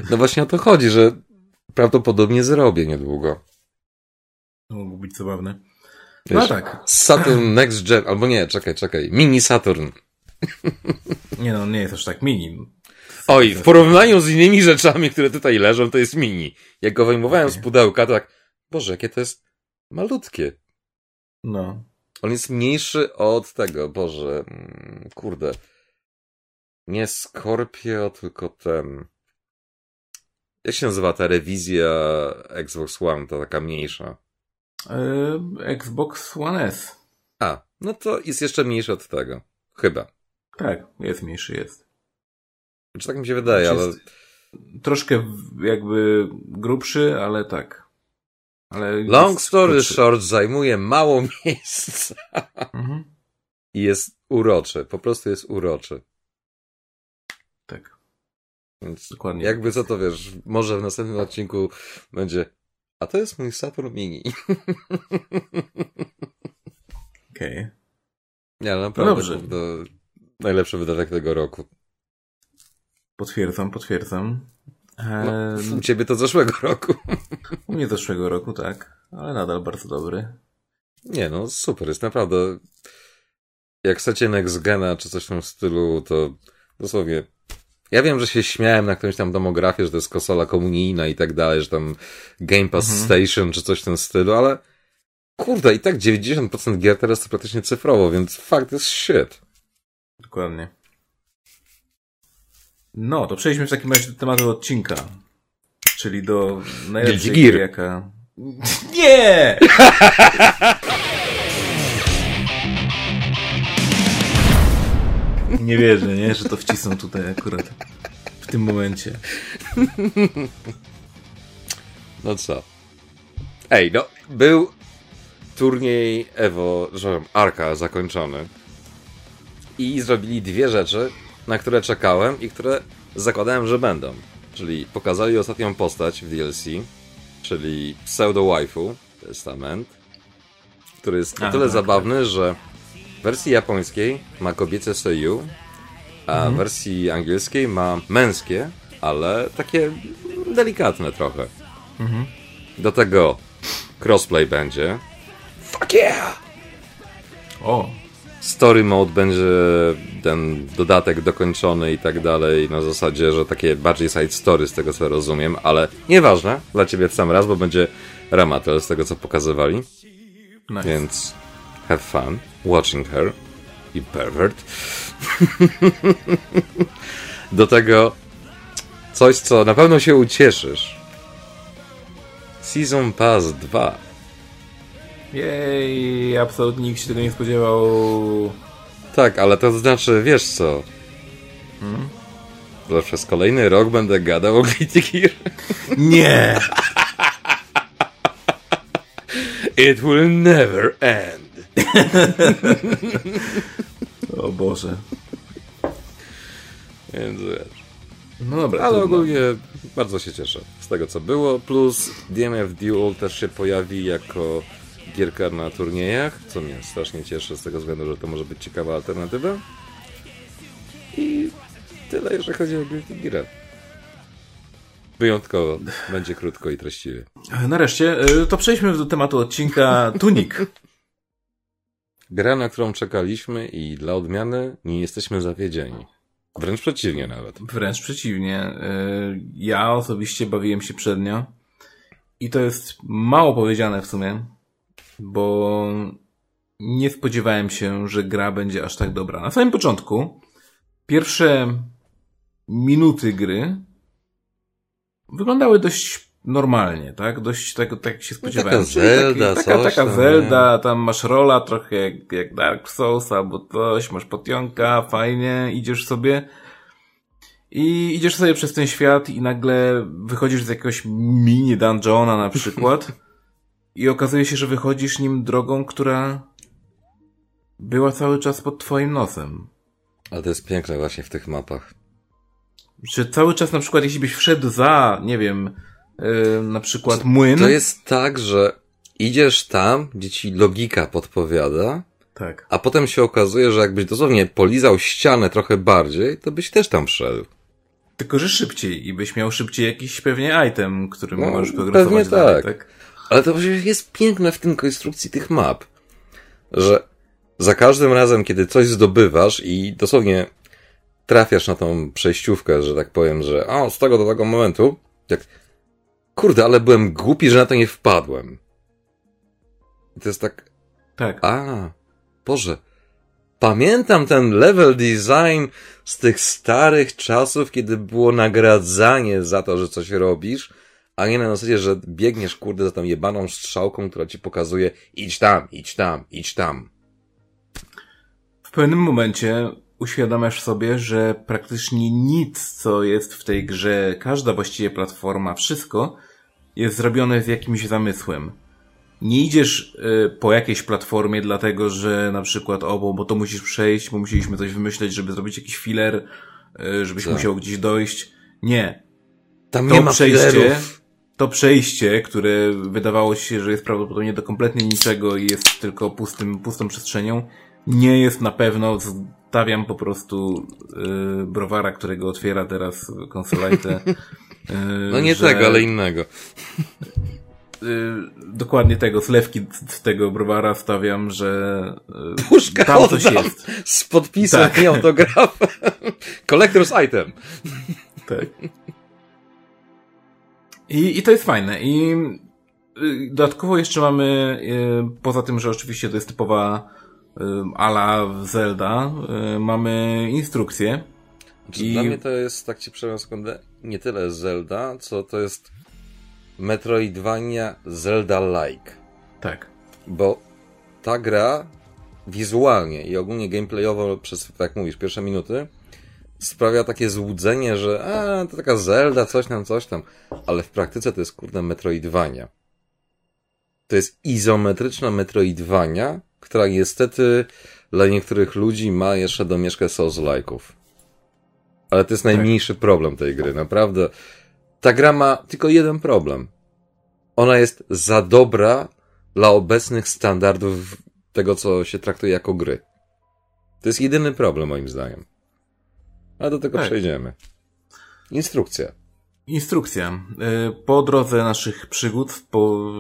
No właśnie o to chodzi, że prawdopodobnie zrobię niedługo. To mogło być zabawne. Wiesz, No tak. Saturn Next Gen, albo nie, czekaj, czekaj, Mini Saturn. Nie no, nie jest aż tak mini. Oj, w porównaniu z innymi rzeczami, które tutaj leżą, to jest mini. Jak go wyjmowałem z pudełka, to tak, Boże, jakie to jest malutkie. No. On jest mniejszy od tego, Boże, mm, kurde. Nie Scorpio, tylko ten. Jak się nazywa ta rewizja Xbox One, ta taka mniejsza? Yy, Xbox One S. A, no to jest jeszcze mniejszy od tego. Chyba. Tak, jest mniejszy, jest. Czy tak mi się wydaje, ale Jest Troszkę w- jakby grubszy, ale tak. Ale long story krótszy. short zajmuje mało miejsca Mhm. i jest uroczy. Po prostu jest uroczy. Tak, Więc dokładnie. jakby co to wiesz, może w następnym odcinku będzie a to jest mój Saturn Mini. Okej. Nie, ale naprawdę Dobrze. to najlepszy wydatek tego roku. Potwierdzam, potwierdzam. No, u ciebie to zeszłego roku. u mnie zeszłego roku, tak. Ale nadal bardzo dobry. Nie no, super, jest naprawdę. Jak chcecie Next Gena czy coś w tym stylu, to dosłownie. Ja wiem, że się śmiałem na którymś tam demografię, że to jest konsola komunijna i tak dalej, że tam Game Pass Mhm. Station czy coś w tym stylu, ale kurde, i tak 90% gier teraz to praktycznie cyfrowo, więc fakt jest shit. Dokładnie. No, to przejdźmy w takim razie do tematu odcinka. Czyli do najlepszej gry, jaka... Nie! Nie wierzę, nie? Że to wcisną tutaj akurat. W tym momencie. No co? Ej, no, był turniej Evo, że powiem, Arka zakończony i zrobili dwie rzeczy, na które czekałem i które zakładałem, że będą. Czyli pokazali ostatnią postać w DLC, czyli Pseudo Waifu, Testament, który jest na tyle tak, zabawny, że w wersji japońskiej ma kobiece seiyuu, a w wersji angielskiej ma męskie, ale takie delikatne trochę. Do tego crossplay będzie. Fuck yeah! O, Story mode będzie ten dodatek dokończony i tak dalej, na zasadzie, że takie bardziej side story z tego co rozumiem, ale nieważne, dla ciebie w sam raz, bo będzie Ramatel z tego co pokazywali, nice. więc have fun watching her, you pervert. Do tego coś, co na pewno się ucieszysz. Season Pass 2. Jej, absolutnie nikt się tego nie spodziewał. Tak, ale to znaczy, wiesz co? Że przez kolejny rok będę gadał o Guilty Gear. Nie! It will never end. O Boże. Więc wiesz. No dobra, Ale trudno. ogólnie bardzo się cieszę z tego co było. Plus DMF Duel też się pojawi jako gierka na turniejach, co mnie strasznie cieszy z tego względu, że to może być ciekawa alternatywa. I tyle, jeżeli chodzi o Guilty Gear. Wyjątkowo. Będzie krótko i treściwie. Nareszcie, y, to przejdźmy do tematu odcinka Tunik. Gra, na którą czekaliśmy i dla odmiany nie jesteśmy zawiedzieni. Wręcz przeciwnie nawet. Wręcz przeciwnie. y, Ja osobiście bawiłem się przednio i to jest mało powiedziane w sumie, bo nie spodziewałem się, że gra będzie aż tak dobra. Na samym początku pierwsze minuty gry wyglądały dość normalnie, tak? Dość tego, tak jak się spodziewałem. No, taka Zelda, taki, taka, taka tam, Zelda, tam masz rola trochę jak, jak Dark Souls albo coś, masz potionka, fajnie, idziesz sobie i idziesz sobie przez ten świat i nagle wychodzisz z jakiegoś mini dungeona na przykład i okazuje się, że wychodzisz nim drogą, która była cały czas pod twoim nosem. Ale to jest piękne właśnie w tych mapach. Że cały czas na przykład jeśli byś wszedł za, nie wiem, yy, na przykład młyn. To jest tak, że idziesz tam, gdzie ci logika podpowiada, Tak. a potem się okazuje, że jakbyś dosłownie polizał ścianę trochę bardziej, to byś też tam wszedł. Tylko, że szybciej i byś miał szybciej jakiś pewnie item, którym No, możesz progresować pewnie dalej, tak. tak? Ale to właśnie jest piękne w tym konstrukcji tych map, że za każdym razem, kiedy coś zdobywasz i dosłownie trafiasz na tą przejściówkę, że tak powiem, że o, z tego do tego momentu, jak kurde, ale byłem głupi, że na to nie wpadłem. I to jest tak, Tak. a, Boże, pamiętam ten level design z tych starych czasów, kiedy było nagradzanie za to, że coś robisz, a nie na zasadzie, że biegniesz, kurde, za tą jebaną strzałką, która ci pokazuje idź tam, idź tam, idź tam. W pewnym momencie uświadamiasz sobie, że praktycznie nic, co jest w tej grze, każda właściwie platforma, wszystko jest zrobione z jakimś zamysłem. Nie idziesz y, po jakiejś platformie dlatego, że na przykład o, bo, bo to musisz przejść, bo musieliśmy coś wymyśleć, żeby zrobić jakiś filler, y, żebyś Tak. musiał gdzieś dojść. Nie. Tam To nie ma przejście, to przejście, które wydawało się, że jest prawdopodobnie do kompletnie niczego i jest tylko pustym, pustą przestrzenią, nie jest na pewno. Stawiam po prostu yy, browara, którego otwiera teraz konsolajtę. Yy, No nie że, tego, ale innego. Yy, dokładnie tego, zlewki z tego browara stawiam, że yy, Puszka tam coś jest. z podpisem Tak. i autografem. Collector's item. Tak. I, I to jest fajne. I y, dodatkowo jeszcze mamy, y, poza tym, że oczywiście to jest typowa y, ala Zelda, y, mamy instrukcję. Znaczy, I- Dla mnie to jest, tak ci przerwę sekundę, nie tyle Zelda, co to jest Metroidvania Zelda-like. Tak. Bo ta gra wizualnie i ogólnie gameplayowo przez, tak jak mówisz, pierwsze minuty sprawia takie złudzenie, że a, to taka Zelda, coś tam, coś tam. Ale w praktyce to jest kurde Metroidvania. To jest izometryczna Metroidvania, która niestety dla niektórych ludzi ma jeszcze domieszkę Souls-like'ów. Ale to jest najmniejszy problem tej gry, naprawdę. Ta gra ma tylko jeden problem. Ona jest za dobra dla obecnych standardów tego, co się traktuje jako gry. To jest jedyny problem, moim zdaniem. Ale do tego Tak. przejdziemy. Instrukcja. Instrukcja. Y, Po drodze naszych przygód po,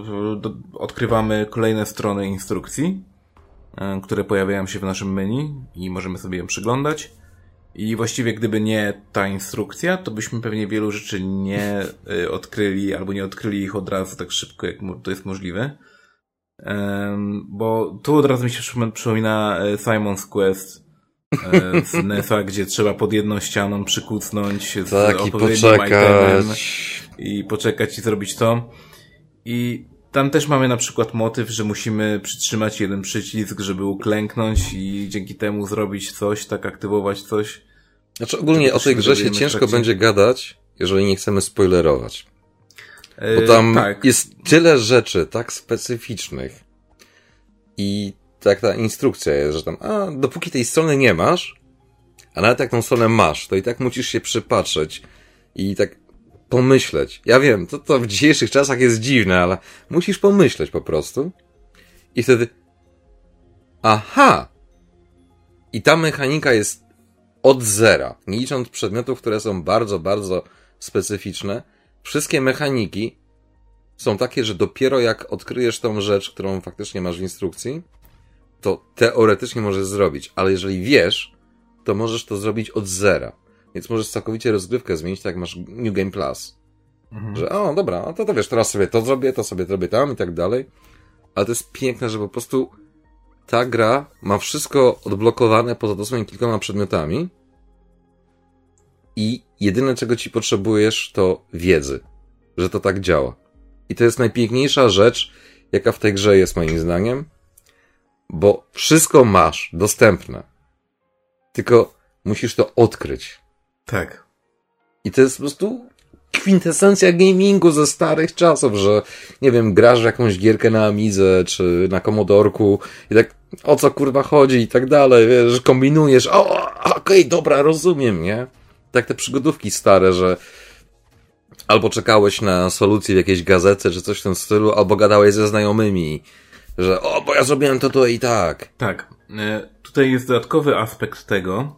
odkrywamy kolejne strony instrukcji, które pojawiają się w naszym menu i możemy sobie ją przyglądać. I właściwie gdyby nie ta instrukcja, to byśmy pewnie wielu rzeczy nie y, odkryli, albo nie odkryli ich od razu tak szybko, jak to jest możliwe. Bo tu od razu mi się przypom- przypomina e, Simon's Quest e, z NES-a, gdzie trzeba pod jedną ścianą przykucnąć z Tak, i odpowiednim itemem poczekać. i poczekać i zrobić to. I tam też mamy na przykład motyw, że musimy przytrzymać jeden przycisk, żeby uklęknąć i dzięki temu zrobić coś, tak aktywować coś. Znaczy ogólnie o tej grze się ciężko trakcie. będzie gadać, jeżeli nie chcemy spoilerować. E, Bo tam tak, jest tyle rzeczy tak specyficznych i tak ta instrukcja jest, że tam, a dopóki tej strony nie masz, a nawet jak tą stronę masz, to i tak musisz się przypatrzeć i tak pomyśleć. Ja wiem, to, to w dzisiejszych czasach jest dziwne, ale musisz pomyśleć po prostu. I wtedy, aha! I ta mechanika jest od zera, nie licząc przedmiotów, które są bardzo, bardzo specyficzne. Wszystkie mechaniki są takie, że dopiero jak odkryjesz tą rzecz, którą faktycznie masz w instrukcji, to teoretycznie możesz zrobić, ale jeżeli wiesz, to możesz to zrobić od zera. Więc możesz całkowicie rozgrywkę zmienić, tak jak masz New Game Plus. Mhm. Że o, dobra, no to, to wiesz, teraz sobie to zrobię, to sobie zrobię tam i tak dalej. Ale to jest piękne, że po prostu ta gra ma wszystko odblokowane poza dosłownie kilkoma przedmiotami i jedyne czego ci potrzebujesz to wiedzy, że to tak działa. I to jest najpiękniejsza rzecz, jaka w tej grze jest moim zdaniem, bo wszystko masz dostępne. Tylko musisz to odkryć. Tak. I to jest po prostu kwintesencja gamingu ze starych czasów, że nie wiem, grasz w jakąś gierkę na Amidze czy na Komodorku i tak o co kurwa chodzi i tak dalej, wiesz, kombinujesz, o, okej, okay, dobra, rozumiem, nie? Tak te przygodówki stare, że albo czekałeś na solucję w jakiejś gazecie czy coś w tym stylu, albo gadałeś ze znajomymi, że o, bo ja zrobiłem to, to i tak. Tak. E, tutaj jest dodatkowy aspekt tego,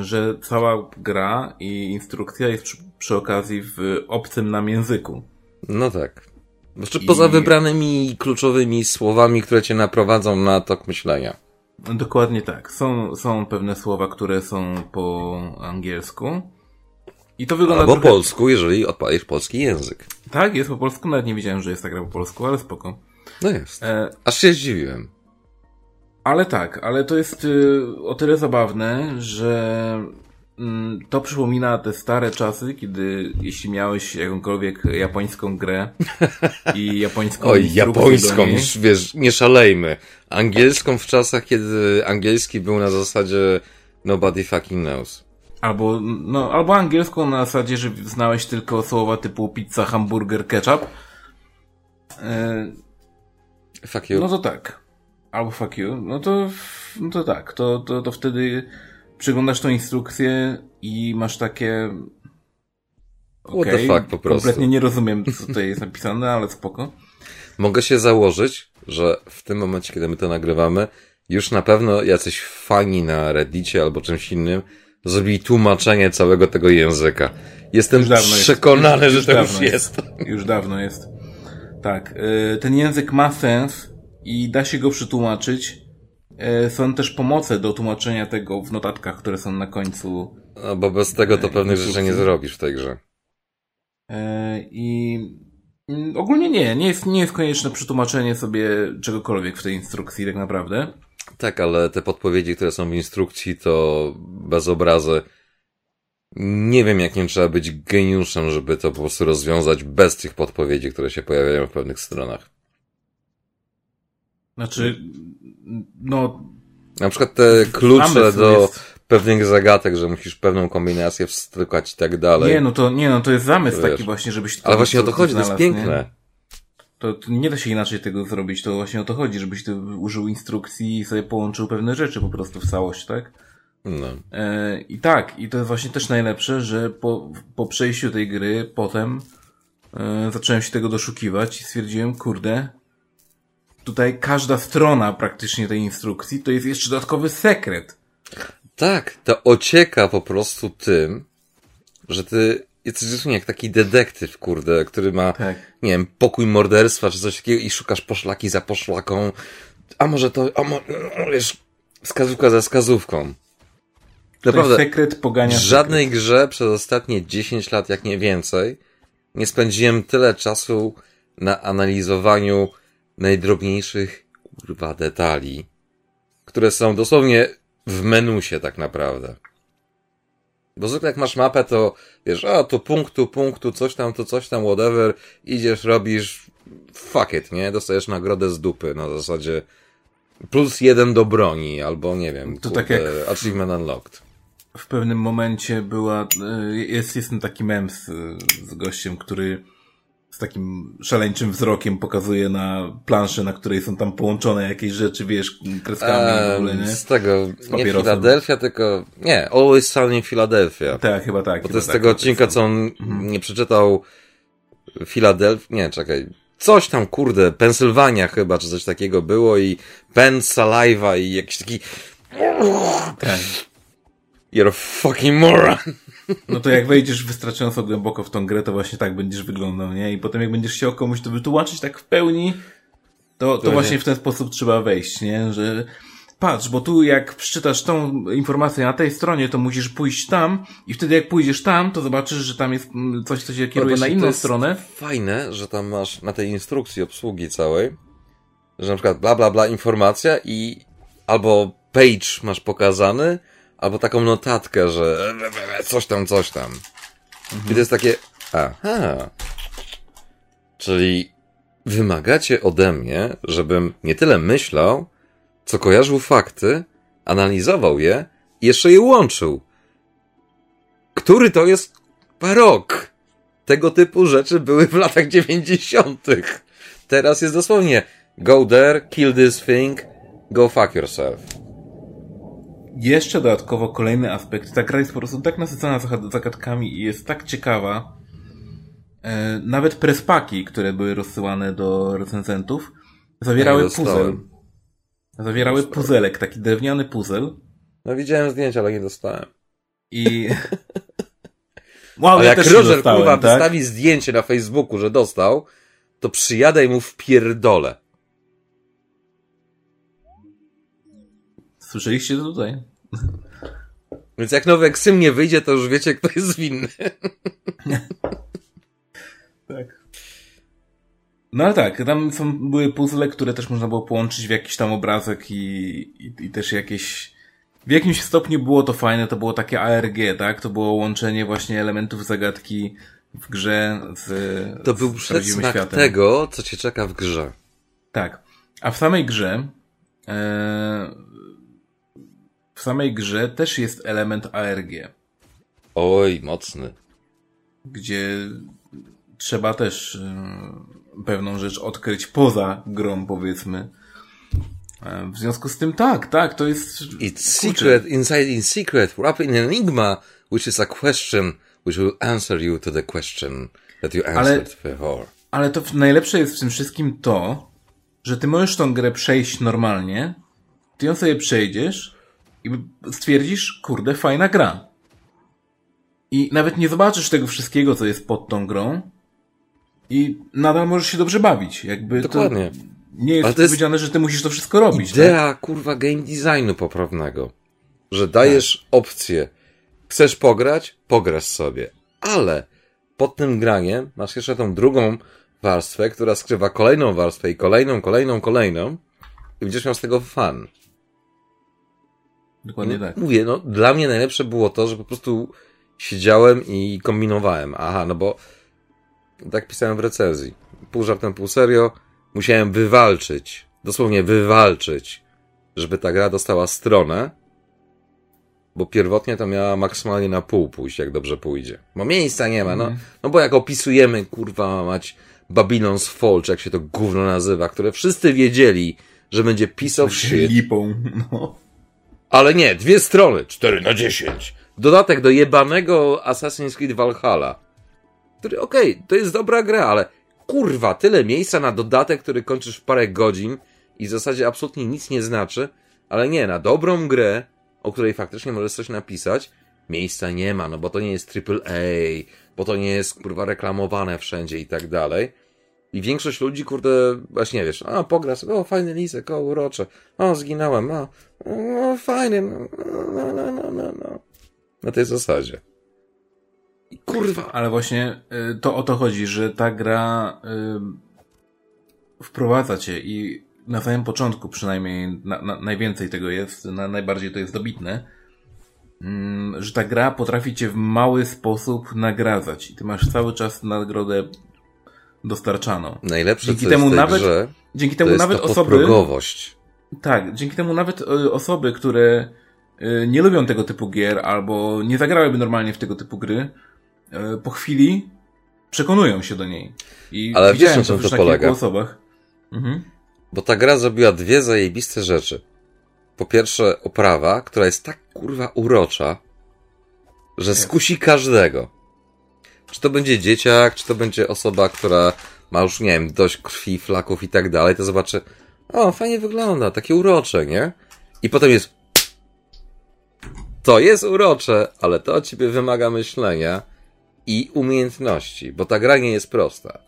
że cała gra i instrukcja jest przy, przy okazji w obcym nam języku. No tak. Znaczy, I... poza wybranymi kluczowymi słowami, które cię naprowadzą na tok myślenia. Dokładnie tak. Są, są pewne słowa, które są po angielsku. I to wygląda Albo trochę... polsku, jeżeli odpalisz polski język. Tak, jest po polsku. Nawet nie wiedziałem, że jest ta gra po polsku, ale spoko. No jest. E... Aż się zdziwiłem. Ale tak, ale to jest y, o tyle zabawne, że Mm, to przypomina te stare czasy, kiedy jeśli miałeś jakąkolwiek japońską grę i japońską Oj, japońską, już wiesz, nie szalejmy. Angielską w czasach, kiedy angielski był na zasadzie nobody fucking knows. Albo, no, albo angielską na zasadzie, że znałeś tylko słowa typu pizza, hamburger, ketchup. E... Fuck you. No to tak. Albo fuck you. No to, no to tak. To, to, to wtedy przyglądasz tą instrukcję i masz takie... Okay, What the fuck po prostu. Kompletnie nie rozumiem, co tutaj jest napisane, ale spoko. Mogę się założyć, że w tym momencie, kiedy my to nagrywamy, już na pewno jacyś fani na Reddicie albo czymś innym zrobili tłumaczenie całego tego języka. Jestem przekonany, jest. Już, że to już jest. jest. Już dawno jest. Tak. Y, ten język ma sens i da się go przetłumaczyć E, są też pomoce do tłumaczenia tego w notatkach, które są na końcu. No, bo bez tego to e, pewnych rzeczy nie zrobisz w tej grze. E, I mm, ogólnie nie, nie jest, nie jest konieczne przetłumaczenie sobie czegokolwiek w tej instrukcji, tak naprawdę. Tak, ale te podpowiedzi, które są w instrukcji, to bez obrazy. Nie wiem, jak nie trzeba być geniuszem, żeby to po prostu rozwiązać bez tych podpowiedzi, które się pojawiają w pewnych stronach. Znaczy, no... Na przykład te klucze do jest... pewnych zagadek, że musisz pewną kombinację wstukać i tak dalej. Nie, no to, nie, no to jest zamysł Wiesz. taki właśnie, żebyś... Ale właśnie o to chodzi, to jest piękne. To, to, nie da się inaczej tego zrobić, to właśnie o to chodzi, żebyś ty użył instrukcji i sobie połączył pewne rzeczy po prostu w całość, tak? No. E, I tak, i to jest właśnie też najlepsze, że po, po przejściu tej gry potem e, zacząłem się tego doszukiwać i stwierdziłem, kurde, tutaj każda strona praktycznie tej instrukcji to jest jeszcze dodatkowy sekret. Tak, to ocieka po prostu tym, że ty jesteś jak taki detektyw, kurde, który ma, tak. nie wiem, pokój morderstwa czy coś takiego i szukasz poszlaki za poszlaką. A może to, a może, no, wiesz, wskazówka za wskazówką. Naprawdę, to jest sekret pogania. W żadnej sekret. grze przez ostatnie 10 lat, jak nie więcej, nie spędziłem tyle czasu na analizowaniu najdrobniejszych, kurwa, detali, które są dosłownie w menusie tak naprawdę. Bo zwykle jak masz mapę, to wiesz, a tu punktu, punktu, coś tam, to coś tam, whatever, idziesz, robisz, fuck it, nie? Dostajesz nagrodę z dupy na zasadzie plus jeden do broni, albo nie wiem, to kurde, tak jak achievement unlocked. W pewnym momencie była, e, jest, jest taki mem z, z gościem, który z takim szaleńczym wzrokiem pokazuje na planszę, na której są tam połączone jakieś rzeczy, wiesz, kreskami eee, w ogóle, nie? Z tego, z nie Filadelfia, tylko, nie, Always Sunny Philadelphia. Tak, chyba tak. Bo to jest tak, tego odcinka, co on mhm. nie przeczytał Filadelfia, nie, czekaj, coś tam, kurde, Pensylwania chyba, czy coś takiego było i Pen Saliva i jakiś taki... Tak. You're a fucking moron. No to jak wejdziesz wystarczająco głęboko w tą grę, to właśnie tak będziesz wyglądał, nie? I potem jak będziesz chciał komuś to wytłumaczyć tak w pełni, to, to właśnie w ten sposób trzeba wejść, nie? Że patrz, bo tu jak przeczytasz tą informację na tej stronie, to musisz pójść tam i wtedy jak pójdziesz tam, to zobaczysz, że tam jest coś, co się kieruje na inną stronę. Fajne, że tam masz na tej instrukcji obsługi całej, że na przykład bla bla bla informacja i albo page masz pokazany, albo taką notatkę, że coś tam, coś tam. I to jest takie, aha. Czyli wymagacie ode mnie, żebym nie tyle myślał, co kojarzył fakty, analizował je i jeszcze je łączył. Który to jest rok? Tego typu rzeczy były w latach dziewięćdziesiątych. Teraz jest dosłownie go there, kill this thing, go fuck yourself. Jeszcze dodatkowo kolejny aspekt. Ta gra jest po prostu tak nasycona zagadkami i jest tak ciekawa. E, nawet prespaki, które były rozsyłane do recenzentów, zawierały Ja puzzle. Zawierały puzelek, taki drewniany puzzle. No widziałem zdjęcia, ale nie dostałem. I... Wow, Ale ja jak Roger dostałem, kurwa tak? wystawi zdjęcie na Facebooku, że dostał, to przyjadę i mu w pierdole. Słyszeliście to tutaj? Więc jak nowy Eksym nie wyjdzie, to już wiecie, kto jest winny. Tak. No ale tak, tam są, były puzzle, które też można było połączyć w jakiś tam obrazek i, i, i też jakieś... W jakimś stopniu było to fajne, to było takie ARG, tak? To było łączenie właśnie elementów zagadki w grze z To był przedsmak światem. tego, co cię czeka w grze. Tak. A w samej grze e, w samej grze też jest element ARG, Oj, mocny. gdzie trzeba też e, pewną rzecz odkryć poza grą, powiedzmy. E, w związku z tym tak, tak, to jest... It's kurczę, secret, inside in secret, wrapped in enigma, which is a question which will answer you to the question that you answered before. Ale to najlepsze jest w tym wszystkim to, że ty możesz tą grę przejść normalnie, ty ją sobie przejdziesz i stwierdzisz, kurde, fajna gra. I nawet nie zobaczysz tego wszystkiego, co jest pod tą grą i nadal możesz się dobrze bawić. Jakby Dokładnie. To nie jest Ale to jest powiedziane, że ty musisz to wszystko robić. Tak? Idea, kurwa, game designu poprawnego. Że dajesz opcję. Chcesz pograć? Pograsz sobie. Ale pod tym graniem masz jeszcze tą drugą warstwę, która skrywa kolejną warstwę i kolejną, kolejną, kolejną i będziesz miał z tego fan. Dokładnie No, tak. Mówię, no dla mnie najlepsze było to, że po prostu siedziałem i kombinowałem. Aha, no bo tak pisałem w recenzji. Pół żartem, pół serio. Musiałem wywalczyć, dosłownie wywalczyć, żeby ta gra dostała stronę, bo pierwotnie to miała maksymalnie na pół pójść, jak dobrze pójdzie. Bo miejsca nie ma, no. No bo jak opisujemy, kurwa, mać Babylon's Fall, czy jak się to gówno nazywa, które wszyscy wiedzieli, że będzie piece of shit. Lipą. No. Ale nie, dwie strony, 4 na 10. Dodatek do jebanego Assassin's Creed Valhalla. Który, okej, to jest dobra gra, ale kurwa, tyle miejsca na dodatek, który kończysz w parę godzin i w zasadzie absolutnie nic nie znaczy, ale nie, na dobrą grę, o której faktycznie możesz coś napisać, miejsca nie ma, no bo to nie jest AAA, bo to nie jest kurwa reklamowane wszędzie i tak dalej. I większość ludzi, kurde, właśnie wiesz, a pogra sobie, o fajny lisek, o urocze, o zginąłem, o, o fajny, no, no, no, no, no, no. Na tej zasadzie. I kurwa, Ale właśnie y, to o to chodzi, że ta gra y, wprowadza cię i na samym początku przynajmniej na, na, najwięcej tego jest, na, najbardziej to jest dobitne, mm, że ta gra potrafi cię w mały sposób nagradzać i ty masz cały czas nagrodę dostarczaną. najlepsze Dzięki temu nawet- grze, Dzięki to temu nawet osoby... Tak, dzięki temu nawet y, osoby, które y, nie lubią tego typu gier albo nie zagrałyby normalnie w tego typu gry, y, po chwili przekonują się do niej. I Ale wiesz, widziałem na czym to kilku polega? osobach. Mhm. Bo ta gra zrobiła dwie zajebiste rzeczy. Po pierwsze, oprawa, która jest tak kurwa urocza, że skusi każdego. Czy to będzie dzieciak, czy to będzie osoba, która ma już, nie wiem, dość krwi, flaków i tak dalej, to zobaczy, o, fajnie wygląda, takie urocze, nie? I potem jest, to jest urocze, ale to od ciebie wymaga myślenia i umiejętności, bo ta gra nie jest prosta.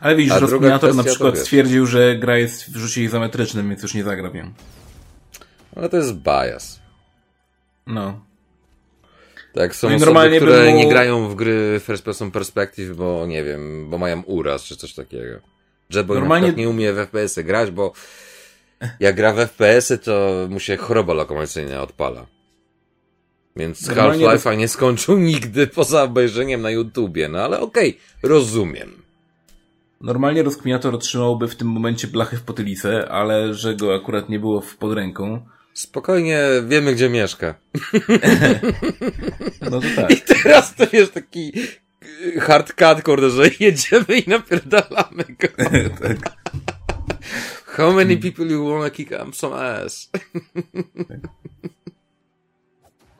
Ale widzisz, rozkminiator na przykład stwierdził, że gra jest w rzucie izometrycznym, więc już nie zagra w nią. Ale to jest bias. No. Tak, są No osoby, które mu- nie grają w gry first person perspective, bo nie wiem, bo mają uraz czy coś takiego. Jetboy Normalnie- nie umie w FPS-y grać, bo jak gra w FPS-y, to mu się choroba lokomocyjna odpala. Więc Normalnie Half-Life'a nie skończył nigdy poza obejrzeniem na YouTubie, no ale okej, rozumiem. Normalnie rozkminiator otrzymałby w tym momencie blachy w potylicę, ale że go akurat nie było pod ręką. Spokojnie, wiemy gdzie mieszka. No to tak. I teraz to jest taki y, hard cut, kurde, że jedziemy i napierdalamy go. tak. How many people you wanna kick up some ass?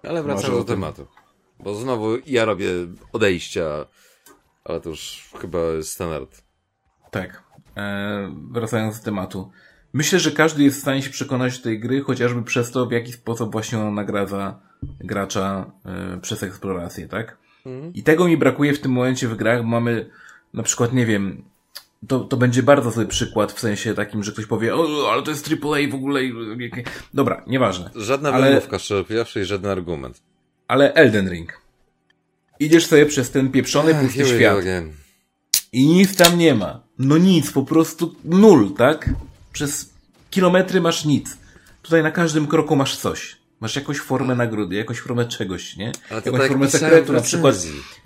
Ale wracając Może do tematu. Bo znowu ja robię odejścia, ale to już chyba jest standard. Tak. E, wracając do tematu. Myślę, że każdy jest w stanie się przekonać do tej gry, chociażby przez to, w jaki sposób właśnie ona nagradza gracza e, przez eksplorację, tak? I tego mi brakuje w tym momencie w grach. bo Mamy na przykład, nie wiem, to, to będzie bardzo zły przykład w sensie takim, że ktoś powie, o, ale to jest AAA w ogóle. i- Dobra, nieważne. Żadna Ale- wymówka, szczerze i żaden argument. Ale Elden Ring. Idziesz sobie przez ten pieprzony, pusty świat. again. I nic tam nie ma. No nic, po prostu nul, tak? Przez kilometry masz nic. Tutaj na każdym kroku masz coś. Masz jakąś formę nagrody, jakąś formę czegoś, nie? Ale to jakąś tak formę sekretu, na przykład.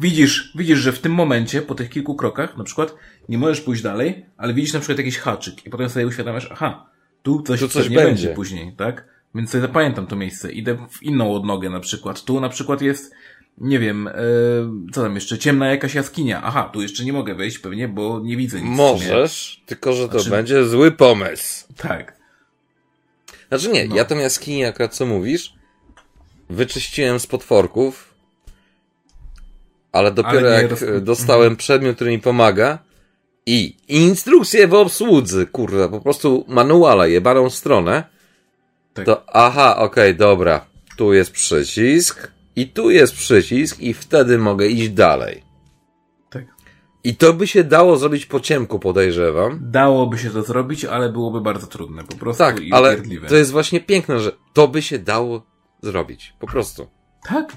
Widzisz, widzisz, że w tym momencie, po tych kilku krokach, na przykład, nie możesz pójść dalej, ale widzisz na przykład jakiś haczyk i potem sobie uświadamiasz, aha, tu coś, Tu coś pewnie będzie. będzie później, tak? Więc sobie zapamiętam to miejsce. Idę w inną odnogę na przykład. Tu na przykład jest, nie wiem, e, co tam jeszcze, ciemna jakaś jaskinia. Aha, tu jeszcze nie mogę wejść pewnie, bo nie widzę nic. Możesz, tylko że to Znaczy- będzie zły pomysł. Tak. Znaczy nie, No. ja tą jaskinię akurat co mówisz, wyczyściłem z potworków, ale dopiero Ale jak roz- e, dostałem przedmiot, który mi pomaga i instrukcję w obsłudze, kurwa, po prostu manuala, jebaną stronę, Tak. to aha, okej, dobra, tu jest przycisk i tu jest przycisk i wtedy mogę iść dalej. tak. I to by się dało zrobić po ciemku, podejrzewam. Dałoby się to zrobić, ale byłoby bardzo trudne, po prostu Tak, i ale upierdliwe. to jest właśnie piękne, że to by się dało zrobić. Po prostu. Tak.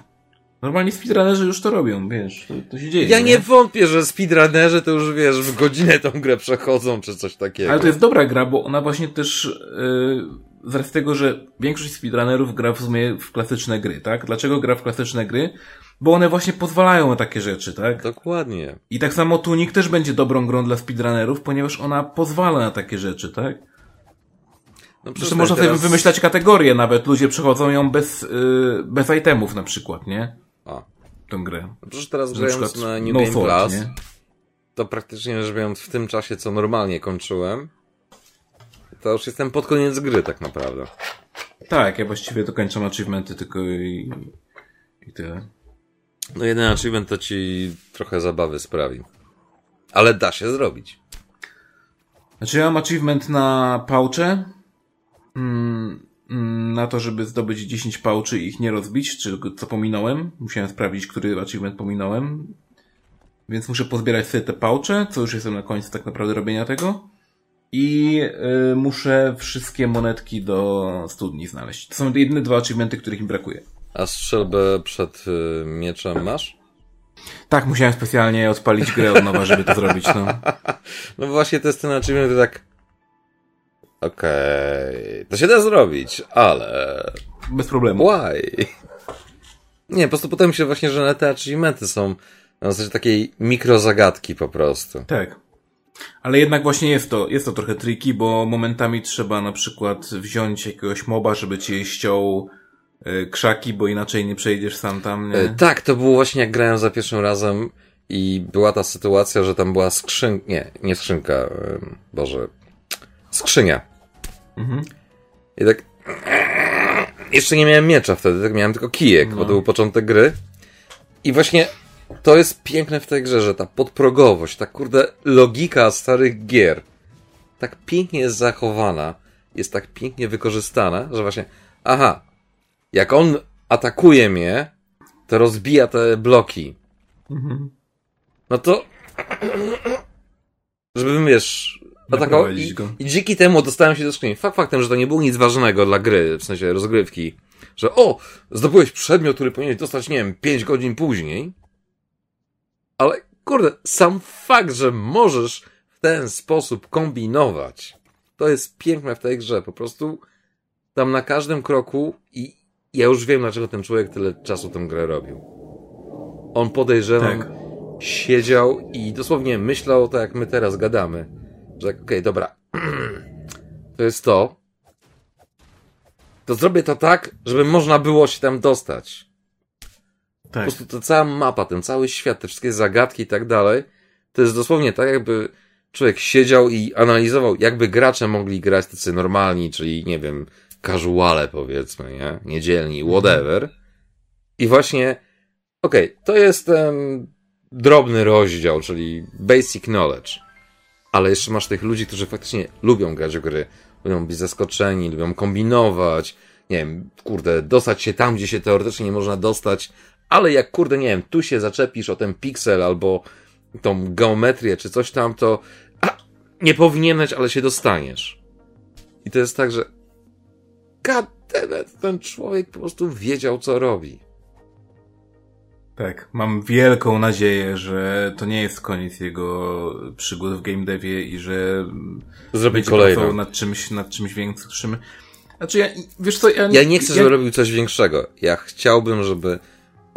Normalnie speedrunnerzy już to robią, wiesz, to, to się dzieje. Ja nie wątpię, że speedrunnerzy to już wiesz, w godzinę tą grę przechodzą, czy coś takiego. Ale to jest dobra gra, bo ona właśnie też yy, z racji tego, że większość speedrunnerów gra w sumie w klasyczne gry, tak? Dlaczego gra w klasyczne gry? Bo one właśnie pozwalają na takie rzeczy, tak? Dokładnie. I tak samo Tunik też będzie dobrą grą dla speedrunnerów, ponieważ ona pozwala na takie rzeczy, tak? No Zresztą można sobie wymyślać kategorie nawet, ludzie przechodzą ją bez, yy, bez itemów na przykład, nie? A. Tę grę. No przecież teraz Na grając przykład na New No Game Plus, nie? to praktycznie rzecz biorąc w tym czasie, co normalnie kończyłem, to już jestem pod koniec gry tak naprawdę. Tak, ja właściwie dokończam achievementy tylko i, i tyle. No jeden achievement to ci trochę zabawy sprawi. Ale da się zrobić. Znaczy ja mam achievement na pałcze, mm, mm, na to, żeby zdobyć 10 pałczy i ich nie rozbić, czy co pominąłem. Musiałem sprawdzić, który achievement pominąłem. Więc muszę pozbierać sobie te pałcze, co już jestem na końcu tak naprawdę robienia tego. I y, muszę wszystkie monetki do studni znaleźć. To są jedyne dwa achievementy, których mi brakuje. A strzelbę przed y, mieczem masz? Tak, musiałem specjalnie odpalić grę od nowa, żeby to zrobić, no. No właśnie to jest ten achievement, tak... Okej, to się da zrobić, ale... Bez problemu. Why? Nie, po prostu potem się właśnie, że te achievementy są na zasadzie takiej mikrozagadki po prostu. Tak. Ale jednak właśnie jest to, jest to trochę tricky, bo momentami trzeba na przykład wziąć jakiegoś moba, żeby ci ściął y, krzaki, bo inaczej nie przejdziesz sam tam, E, nie? Tak, to było właśnie jak grałem za pierwszym razem i była ta sytuacja, że tam była skrzynka, nie, nie skrzynka, Boże, skrzynia. Mhm. I tak, jeszcze nie miałem miecza wtedy, tak miałem tylko kijek, bo to był początek gry. I właśnie to jest piękne w tej grze, że ta podprogowość, ta kurde logika starych gier tak pięknie jest zachowana, jest tak pięknie wykorzystana, że właśnie, aha, jak on atakuje mnie, to rozbija te bloki. Mhm. No to, żebym, wiesz, atakował i, go. i dzięki temu dostałem się do skrzyni. Fakt faktem, że to nie było nic ważnego dla gry, w sensie rozgrywki, że o, zdobyłeś przedmiot, który powinieneś dostać, nie wiem, 5 godzin później, ale kurde, sam fakt, że możesz w ten sposób kombinować, to jest piękne w tej grze, po prostu tam na każdym kroku i ja już wiem, dlaczego ten człowiek tyle czasu tę grę robił. On podejrzewam, Tak. siedział i dosłownie myślał tak, jak my teraz gadamy. Że tak, okej, dobra, to jest to. To zrobię to tak, żeby można było się tam dostać. Po Tak. prostu ta cała mapa, ten cały świat, te wszystkie zagadki i tak dalej, to jest dosłownie tak, jakby człowiek siedział i analizował, jakby gracze mogli grać tacy normalni, czyli nie wiem, casuale powiedzmy, nie? Niedzielni, whatever. I właśnie, okej, to jest ten drobny rozdział, czyli basic knowledge. Ale jeszcze masz tych ludzi, którzy faktycznie lubią grać w gry, lubią być zaskoczeni, lubią kombinować, nie wiem, kurde, dostać się tam, gdzie się teoretycznie nie można dostać, ale jak, kurde, nie wiem, tu się zaczepisz o ten piksel albo tą geometrię czy coś tam, to a, nie powinieneś, ale się dostaniesz. I to jest tak, że goddammit, ten człowiek po prostu wiedział, co robi. Tak, mam wielką nadzieję, że to nie jest koniec jego przygód w game devie i że Zrobi kolejną. nad czymś, nad czymś większym. Znaczy ja, wiesz co, ja, Ja nie chcę, żeby robił coś większego. Ja chciałbym, żeby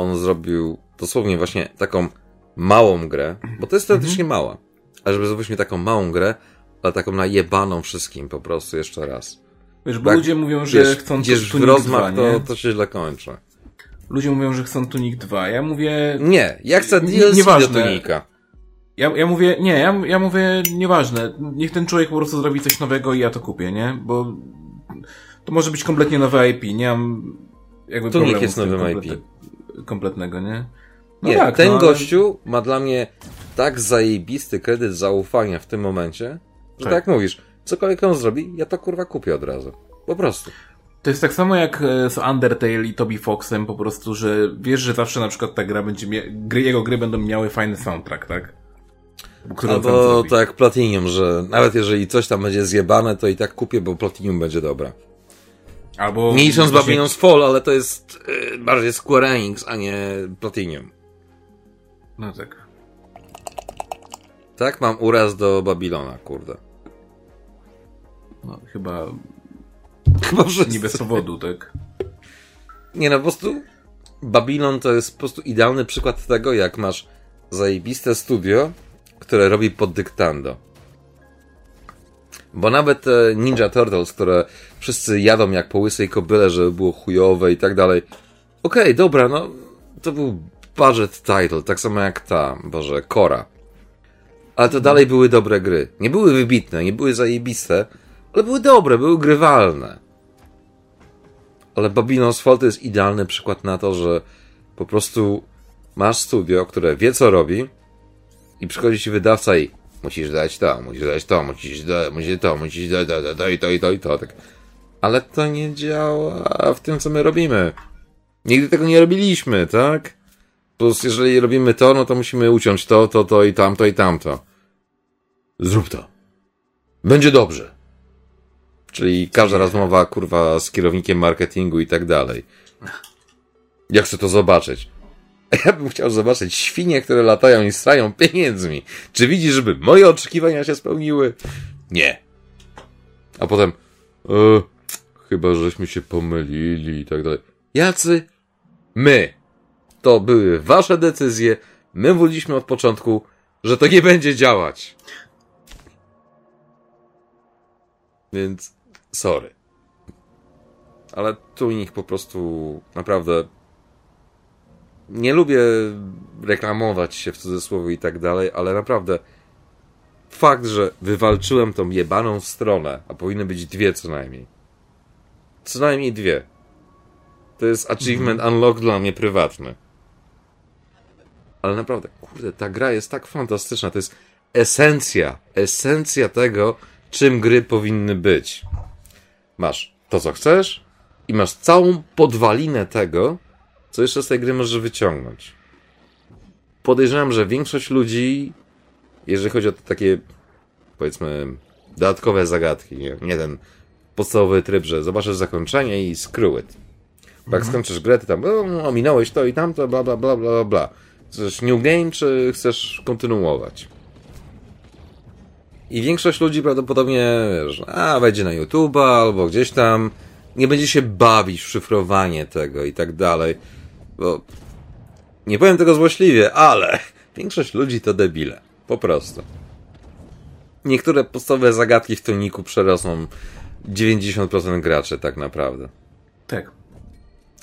on zrobił dosłownie właśnie taką małą grę, bo to jest teoretycznie mała, ale żeby zrobić mi taką małą grę, ale taką najebaną wszystkim po prostu jeszcze raz. Wiesz, bo Tak, ludzie mówią, że Wiesz, chcą idziesz tu w rozmach, 2, nie? to, to się źle kończy. Ludzie mówią, że chcą Tunic 2. Ja mówię... Nie, ja chcę Nie- DLC do nieważne. Tunika. Ja, ja mówię, nie, ja, ja mówię, nieważne. Niech ten człowiek po prostu zrobi coś nowego i ja to kupię, nie? Bo to może być kompletnie nowe IP, nie mam jakby problemu jest nowym komplete- kompletnego, nie? No Nie, tak, ten no, ale- gościu ma dla mnie tak zajebisty kredyt zaufania w tym momencie, że tak, Tak. jak mówisz, cokolwiek on zrobi, ja to kurwa kupię od razu. Po prostu. To jest tak samo jak e, z Undertale i Toby Foxem, po prostu, że wiesz, że zawsze na przykład ta gra będzie gry, jego gry będą miały fajny soundtrack, tak? Który Albo tak jak Platinum, że nawet jeżeli coś tam będzie zjebane, to i tak kupię, bo Platinum będzie dobra. Albo Nie licząc właśnie- Babylon's Fall, ale to jest yy, bardziej Square Enix, a nie Platinum. No tak. Tak? Mam uraz do Babilona, kurde. No, chyba Chyba wszyscy. nie bez powodu, tak? Nie no, po prostu Babylon to jest po prostu idealny przykład tego, jak masz zajebiste studio, które robi pod dyktando. Bo nawet te Ninja Turtles, które wszyscy jadą jak po łysej kobyle, żeby było chujowe i tak dalej. Okej, dobra, no to był budget title, tak samo jak ta, Boże, Kora. Ale to dalej były dobre gry. Nie były wybitne, nie były zajebiste, ale były dobre, były grywalne. Ale Babylon's Fall to jest idealny przykład na to, że po prostu masz studio, które wie co robi i przychodzi ci wydawca i musisz dać to, musisz dać to, musisz dać, musisz to, musisz dać to, to, to i to i to i to. Tak. Ale to nie działa w tym, co my robimy. Nigdy tego nie robiliśmy, tak? Plus, jeżeli robimy to, no to musimy uciąć to, to, to i tamto i tamto. Zrób to. Będzie dobrze. Czyli każda rozmowa, kurwa, z kierownikiem marketingu i tak dalej. Ja chcę to zobaczyć. Ja bym chciał zobaczyć świnie, które latają i strają pieniędzmi. Czy widzisz, żeby moje oczekiwania się spełniły? Nie. A potem, e, chyba żeśmy się pomylili i tak dalej. Jacy? My. To były wasze decyzje. My mówiliśmy od początku, że to nie będzie działać. Więc sorry. Ale tu nich po prostu naprawdę nie lubię reklamować się w cudzysłowie i tak dalej, ale naprawdę fakt, że wywalczyłem tą jebaną stronę, a powinny być dwie co najmniej. Co najmniej dwie. To jest achievement unlock dla mnie prywatny. Ale naprawdę, kurde, ta gra jest tak fantastyczna. To jest esencja, esencja tego, czym gry powinny być. Masz to, co chcesz i masz całą podwalinę tego, co jeszcze z tej gry możesz wyciągnąć. Podejrzewam, że większość ludzi, jeżeli chodzi o takie, powiedzmy, dodatkowe zagadki, nie, nie ten podstawowy tryb, że zobaczysz zakończenie i screw it. Bo jak skończysz grę, ty tam, o, ominąłeś to i tamto, bla, bla, bla, bla, bla. Chcesz new game, czy chcesz kontynuować? I większość ludzi prawdopodobnie, wiesz, a wejdzie na YouTube'a albo gdzieś tam nie będzie się bawić w szyfrowanie tego i tak dalej, bo nie powiem tego złośliwie, ale większość ludzi to debile. Po prostu. Niektóre podstawowe zagadki w toniku przerosną 90% graczy tak naprawdę. Tak.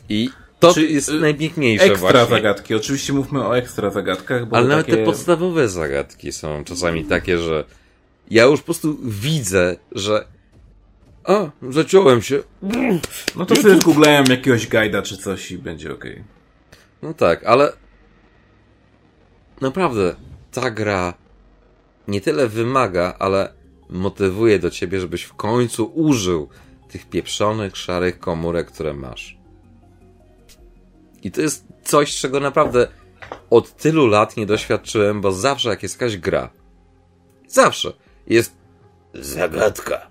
I to Czy, jest y, najpiękniejsze Ekstra właśnie. zagadki. Oczywiście mówmy o ekstra zagadkach, bo Ale nawet takie... te podstawowe zagadki są czasami takie, że ja już po prostu widzę, że a, zaciąłem się. No to sobie zgooglałem jakiegoś guida czy coś i będzie okej. No tak, ale naprawdę ta gra nie tyle wymaga, ale motywuje do ciebie, żebyś w końcu użył tych pieprzonych, szarych komórek, które masz. I to jest coś, czego naprawdę od tylu lat nie doświadczyłem, bo zawsze jak jest jakaś gra, zawsze jest zagadka.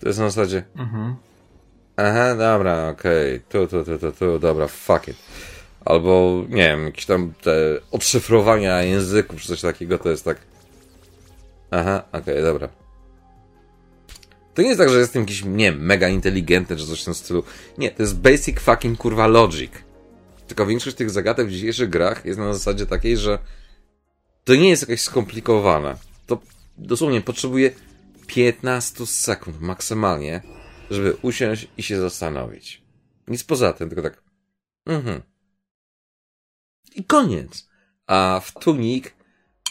To jest na zasadzie. Aha, dobra, okej, tu, tu, tu, tu, tu, dobra, fuck it. Albo, nie wiem, jakieś tam te odszyfrowania języków czy coś takiego, to jest tak. Aha, okej, dobra. To nie jest tak, że jestem jakiś, nie mega inteligentny czy coś w tym stylu. Nie, to jest basic fucking kurwa logic. Tylko większość tych zagadek w dzisiejszych grach jest na zasadzie takiej, że to nie jest jakieś skomplikowane. To dosłownie potrzebuje 15 sekund maksymalnie, żeby usiąść i się zastanowić. Nic poza tym, tylko tak. Mhm. I koniec. A w Tunik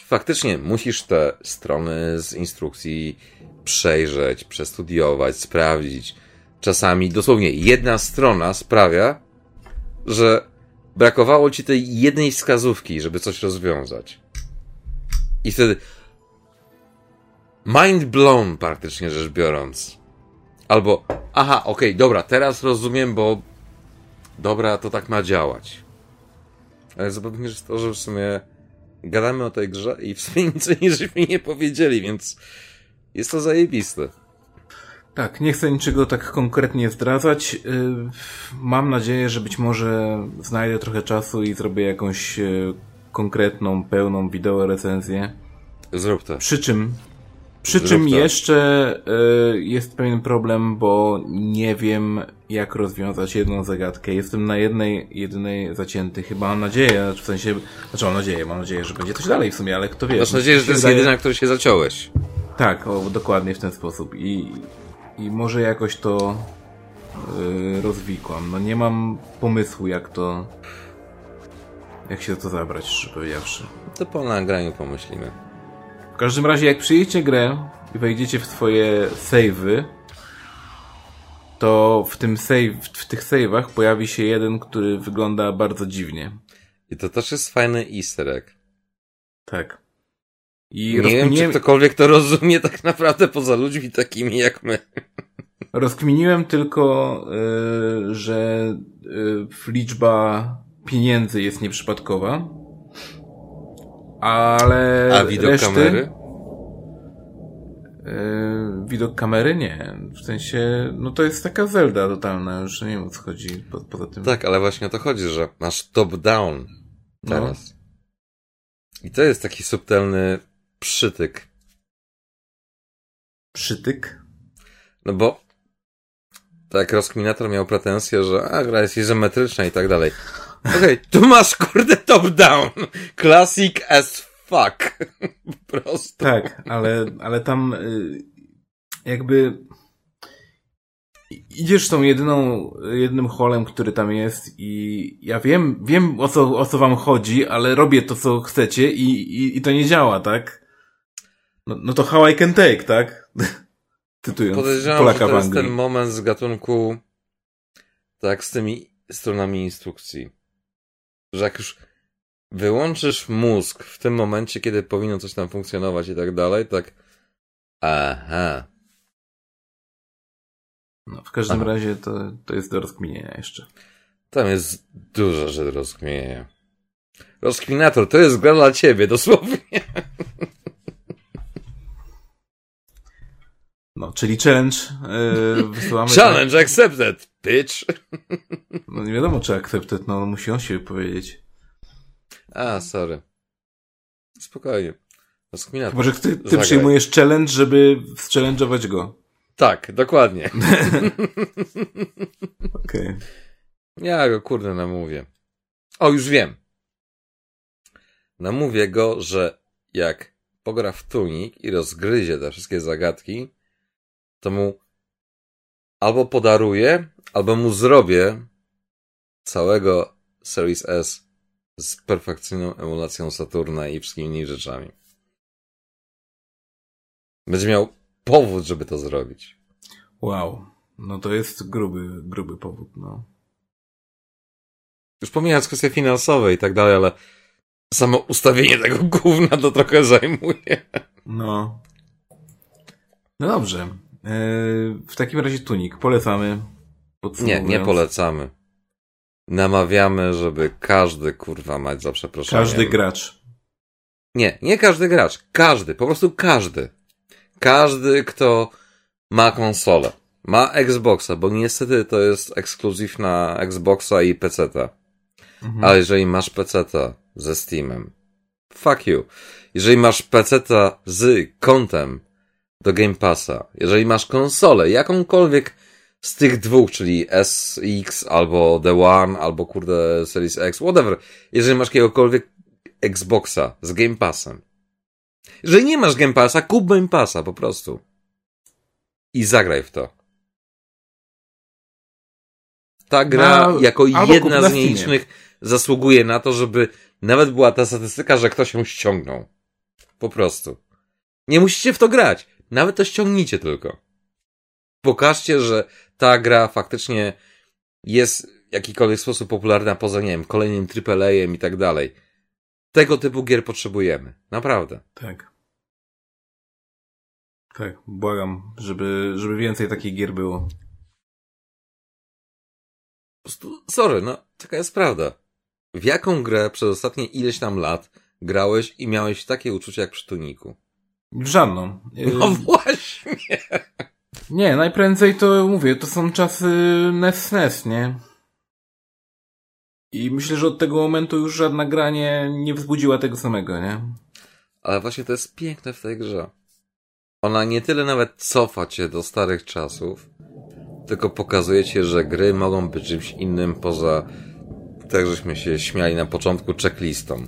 faktycznie musisz te strony z instrukcji przejrzeć, przestudiować, sprawdzić. Czasami dosłownie jedna strona sprawia, że brakowało ci tej jednej wskazówki, żeby coś rozwiązać. I wtedy mind blown praktycznie rzecz biorąc. Albo, aha, okej, dobra, teraz rozumiem, bo dobra, to tak ma działać. Ale zabawnie jest to, że w sumie gadamy o tej grze i w sumie nic o niej żeśmy nie powiedzieli, więc jest to zajebiste. Tak, nie chcę niczego tak konkretnie zdradzać. Yy, Mam nadzieję, że być może znajdę trochę czasu i zrobię jakąś yy, konkretną, pełną wideo recenzję. Zrób to. Przy czym, przy Zrób czym to. jeszcze yy, jest pewien problem, bo nie wiem jak rozwiązać jedną zagadkę. Jestem na jednej, jedynej zacięty. Chyba mam nadzieję, w sensie, znaczy mam nadzieję, mam nadzieję, że będzie coś dalej w sumie, ale kto wie. Masz nadzieję, że to jest Wydaje- jedyna, której się zaciąłeś. Tak, o, dokładnie w ten sposób. I, i może jakoś to yy, rozwikłam. No nie mam pomysłu, jak to. Jak się to zabrać, szczerze powiedziawszy. To po nagraniu pomyślimy. W każdym razie, jak przyjdziecie grę i wejdziecie w swoje save'y, to w tym save, w tych save'ach pojawi się jeden, który wygląda bardzo dziwnie. I to też jest fajny easter egg. Tak. I Nie wiem, czy rozkminiłem, ktokolwiek to rozumie tak naprawdę poza ludźmi takimi jak my. rozkminiłem tylko, y, że y, liczba pieniędzy jest nieprzypadkowa. Ale A widok reszty, kamery? y, widok kamery nie. W sensie, no to jest taka Zelda totalna, już nie wiem o co chodzi po, poza tym. Tak, ale właśnie o to chodzi, że masz top-down teraz. I to jest taki subtelny przytyk. Przytyk. No bo tak rozkminator miał pretensję, że a, gra jest izometryczna i tak dalej. Okej, tu masz kurde top-down. Classic as fuck. Po prostu. Tak, ale, ale tam y, jakby idziesz tą jedyną, jednym holem, który tam jest i ja wiem, wiem o co, o co wam chodzi, ale robię to, co chcecie i, i, i to nie działa, tak? No, no to how I can take, tak? Cytując Podejrzewam, Polaka że to jest ten moment z gatunku tak z tymi stronami instrukcji. Że jak już wyłączysz mózg w tym momencie, kiedy powinno coś tam funkcjonować i tak dalej, tak aha. No, w każdym Aha. razie to, to jest do rozkminienia jeszcze. Tam jest dużo rzeczy do rozkminienia. Rozkminator, to jest gra dla ciebie, dosłownie. No, czyli challenge yy, wysyłamy. Challenge accepted, bitch. No nie wiadomo, czy accepted, no musi on się wypowiedzieć. A, sorry. Spokojnie. Rozkminator. Chyba, że ty, ty Zagraj. przyjmujesz challenge, żeby zchallenge'ować go. Tak, dokładnie. Okej. Okay. Ja go kurde namówię. O, już wiem. Namówię go, że jak pogra w tunik i rozgryzie te wszystkie zagadki, to mu albo podaruję, albo mu zrobię całego Series S z perfekcyjną emulacją Saturna i wszystkimi innymi rzeczami. Będzie miał powód, żeby to zrobić. Wow. No to jest gruby, gruby powód, no. Już pomijając kwestie finansowe i tak dalej, ale samo ustawienie tego gówna to trochę zajmuje. No. No dobrze. Eee, w takim razie tunik. Polecamy. Nie, nie polecamy. Namawiamy, żeby każdy kurwa mać za przeproszeniem. Każdy gracz. Nie, nie każdy gracz. Każdy, po prostu każdy. Każdy, kto ma konsolę. Ma Xboxa, bo niestety to jest ekskluzyw na Xboxa i PC-ta. Mhm. Ale jeżeli masz PC-ta ze Steamem, fuck you. Jeżeli masz PC-ta z kontem do Game Passa, jeżeli masz konsolę, jakąkolwiek z tych dwóch, czyli SX albo The One, albo kurde Series X, whatever, jeżeli masz jakiegokolwiek Xboxa z Game Passem, jeżeli nie masz Game Passa, kup Game Passa po prostu. I zagraj w to. Ta gra no, jako jedna z nielicznych zasługuje na to, żeby nawet była ta statystyka, że ktoś ją ściągnął. Po prostu. Nie musicie w to grać. Nawet to ściągnijcie tylko. Pokażcie, że ta gra faktycznie jest w jakikolwiek sposób popularna poza, nie wiem, kolejnym AAA-em i tak dalej. Tego typu gier potrzebujemy. Naprawdę. Tak. Tak, błagam, żeby, żeby więcej takich gier było. Po prostu, sorry, no, taka jest prawda. W jaką grę przez ostatnie ileś tam lat grałeś i miałeś takie uczucie jak przy Tuniku? W żadną. No właśnie. Nie, najprędzej to mówię, to są czasy NES-NES, nie? I myślę, że od tego momentu już żadna gra nie, nie wzbudziła tego samego, nie? Ale właśnie to jest piękne w tej grze. Ona nie tyle nawet cofa cię do starych czasów, tylko pokazuje ci, że gry mogą być czymś innym poza, tak żeśmy się śmiali na początku, checklistą.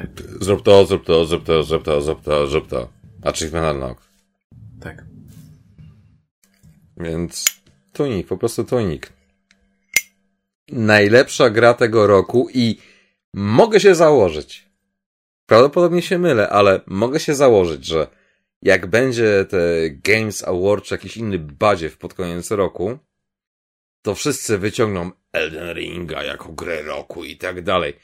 Tak. Zrób to, zrób to, zrób to, zrób to, zrób to, zrób to. Achievement unlock. Tak. Więc Tunik, po prostu Tunik. Najlepsza gra tego roku i mogę się założyć. Prawdopodobnie się mylę, ale mogę się założyć, że jak będzie te Games Award czy jakiś inny badziew pod koniec roku, to wszyscy wyciągną Elden Ringa jako grę roku i tak dalej.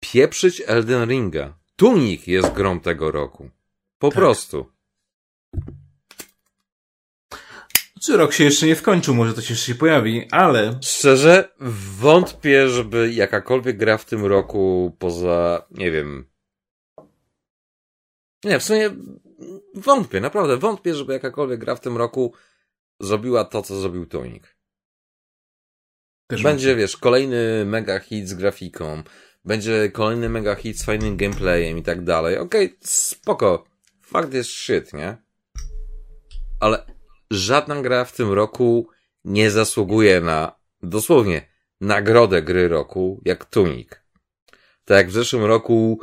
Pieprzyć Elden Ringa. Tunik jest grą tego roku. Po tak. prostu. Czy rok się jeszcze nie skończył, może to się jeszcze się pojawi, ale... Szczerze, wątpię, żeby jakakolwiek gra w tym roku poza, nie wiem... Nie, w sumie wątpię, naprawdę wątpię, żeby jakakolwiek gra w tym roku zrobiła to, co zrobił Tonik. Też będzie, wiesz, kolejny mega hit z grafiką, będzie kolejny mega hit z fajnym gameplayem i tak dalej. Okej, okay, spoko. Fakt jest shit, nie? Ale żadna gra w tym roku nie zasługuje na, dosłownie, nagrodę gry roku, jak Tunik. Tak jak w zeszłym roku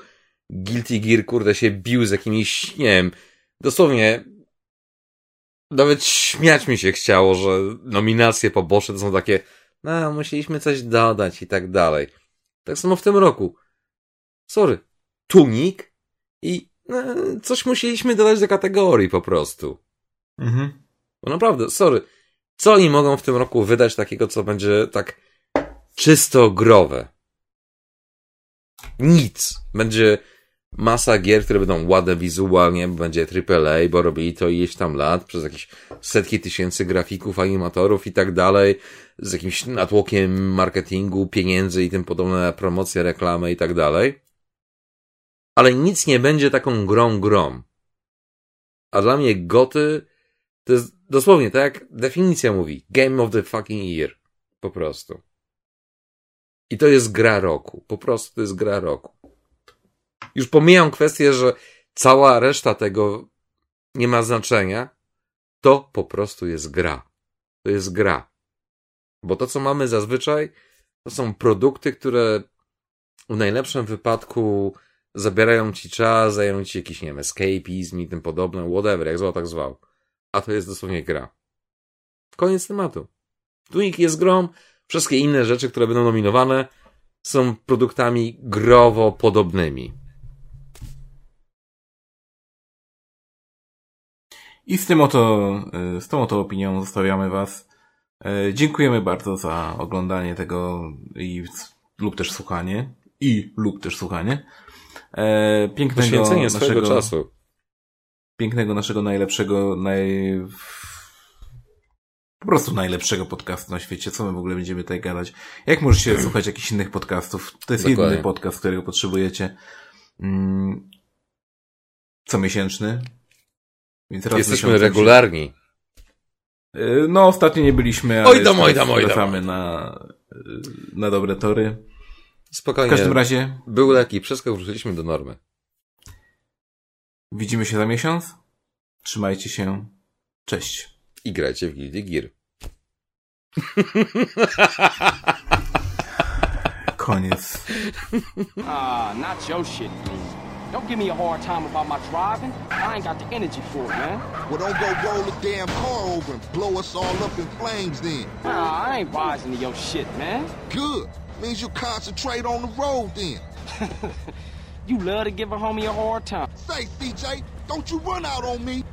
Guilty Gear, kurde, się bił z jakimiś, nie wiem, dosłownie nawet śmiać mi się chciało, że nominacje poboczne to są takie, no, musieliśmy coś dodać i tak dalej. Tak samo w tym roku. Sorry. Tunik i no, coś musieliśmy dodać do kategorii po prostu. Mhm. Bo naprawdę, sorry. Co oni mogą w tym roku wydać takiego, co będzie tak czysto growe? Nic. Będzie masa gier, które będą ładne wizualnie, będzie AAA, bo robili to ileś tam lat, przez jakieś setki tysięcy grafików, animatorów i tak dalej, z jakimś natłokiem marketingu, pieniędzy i tym podobne, promocje, reklamy i tak dalej. Ale nic nie będzie taką grą grą. A dla mnie goty to jest dosłownie tak jak definicja mówi. Game of the fucking year. Po prostu. I to jest gra roku. Po prostu to jest gra roku. Już pomijam kwestię, że cała reszta tego nie ma znaczenia, To po prostu jest gra. To jest gra. Bo to, co mamy zazwyczaj, to są produkty, które w najlepszym wypadku zabierają ci czas, dają ci jakiś, nie wiem, escapizm i tym podobne, whatever, jak zwał, tak zwał. A to jest dosłownie gra. Koniec tematu. Tunic jest grą, wszystkie inne rzeczy, które będą nominowane, są produktami growo podobnymi. I z tym oto, y, z tą oto opinią zostawiamy Was. Y, Dziękujemy bardzo za oglądanie tego i lub też słuchanie. I lub też słuchanie. E, Pięknego Poświęcenie swojego naszego, czasu. pięknego naszego najlepszego, naj... po prostu najlepszego podcastu na świecie. Co my w ogóle będziemy tutaj gadać? Jak możecie słuchać jakichś innych podcastów? To jest Dokładnie. jedyny podcast, którego potrzebujecie. Mm, comiesięczny. Więc raz w Jesteśmy regularni. Y, No, ostatnio nie byliśmy, ale Oj tam, oj tam, oj tam. na, y, na dobre tory. W Spokojnie. każdym razie Był leki, wszystko wróciliśmy do normy. widzimy się za miesiąc. Trzymajcie się. Cześć. I grajcie w Guilty Gear. Koniec. Ah, not your shit, man. Don't give me a hard time about my driving. I ain't got the energy for it, man. Well, don't go roll the damn car over and blow us all up in flames then. Nah, I ain't rising to your shit, man. Good. Means you concentrate on the road then. You love to give a homie a hard time. Say, CJ, don't you run out on me.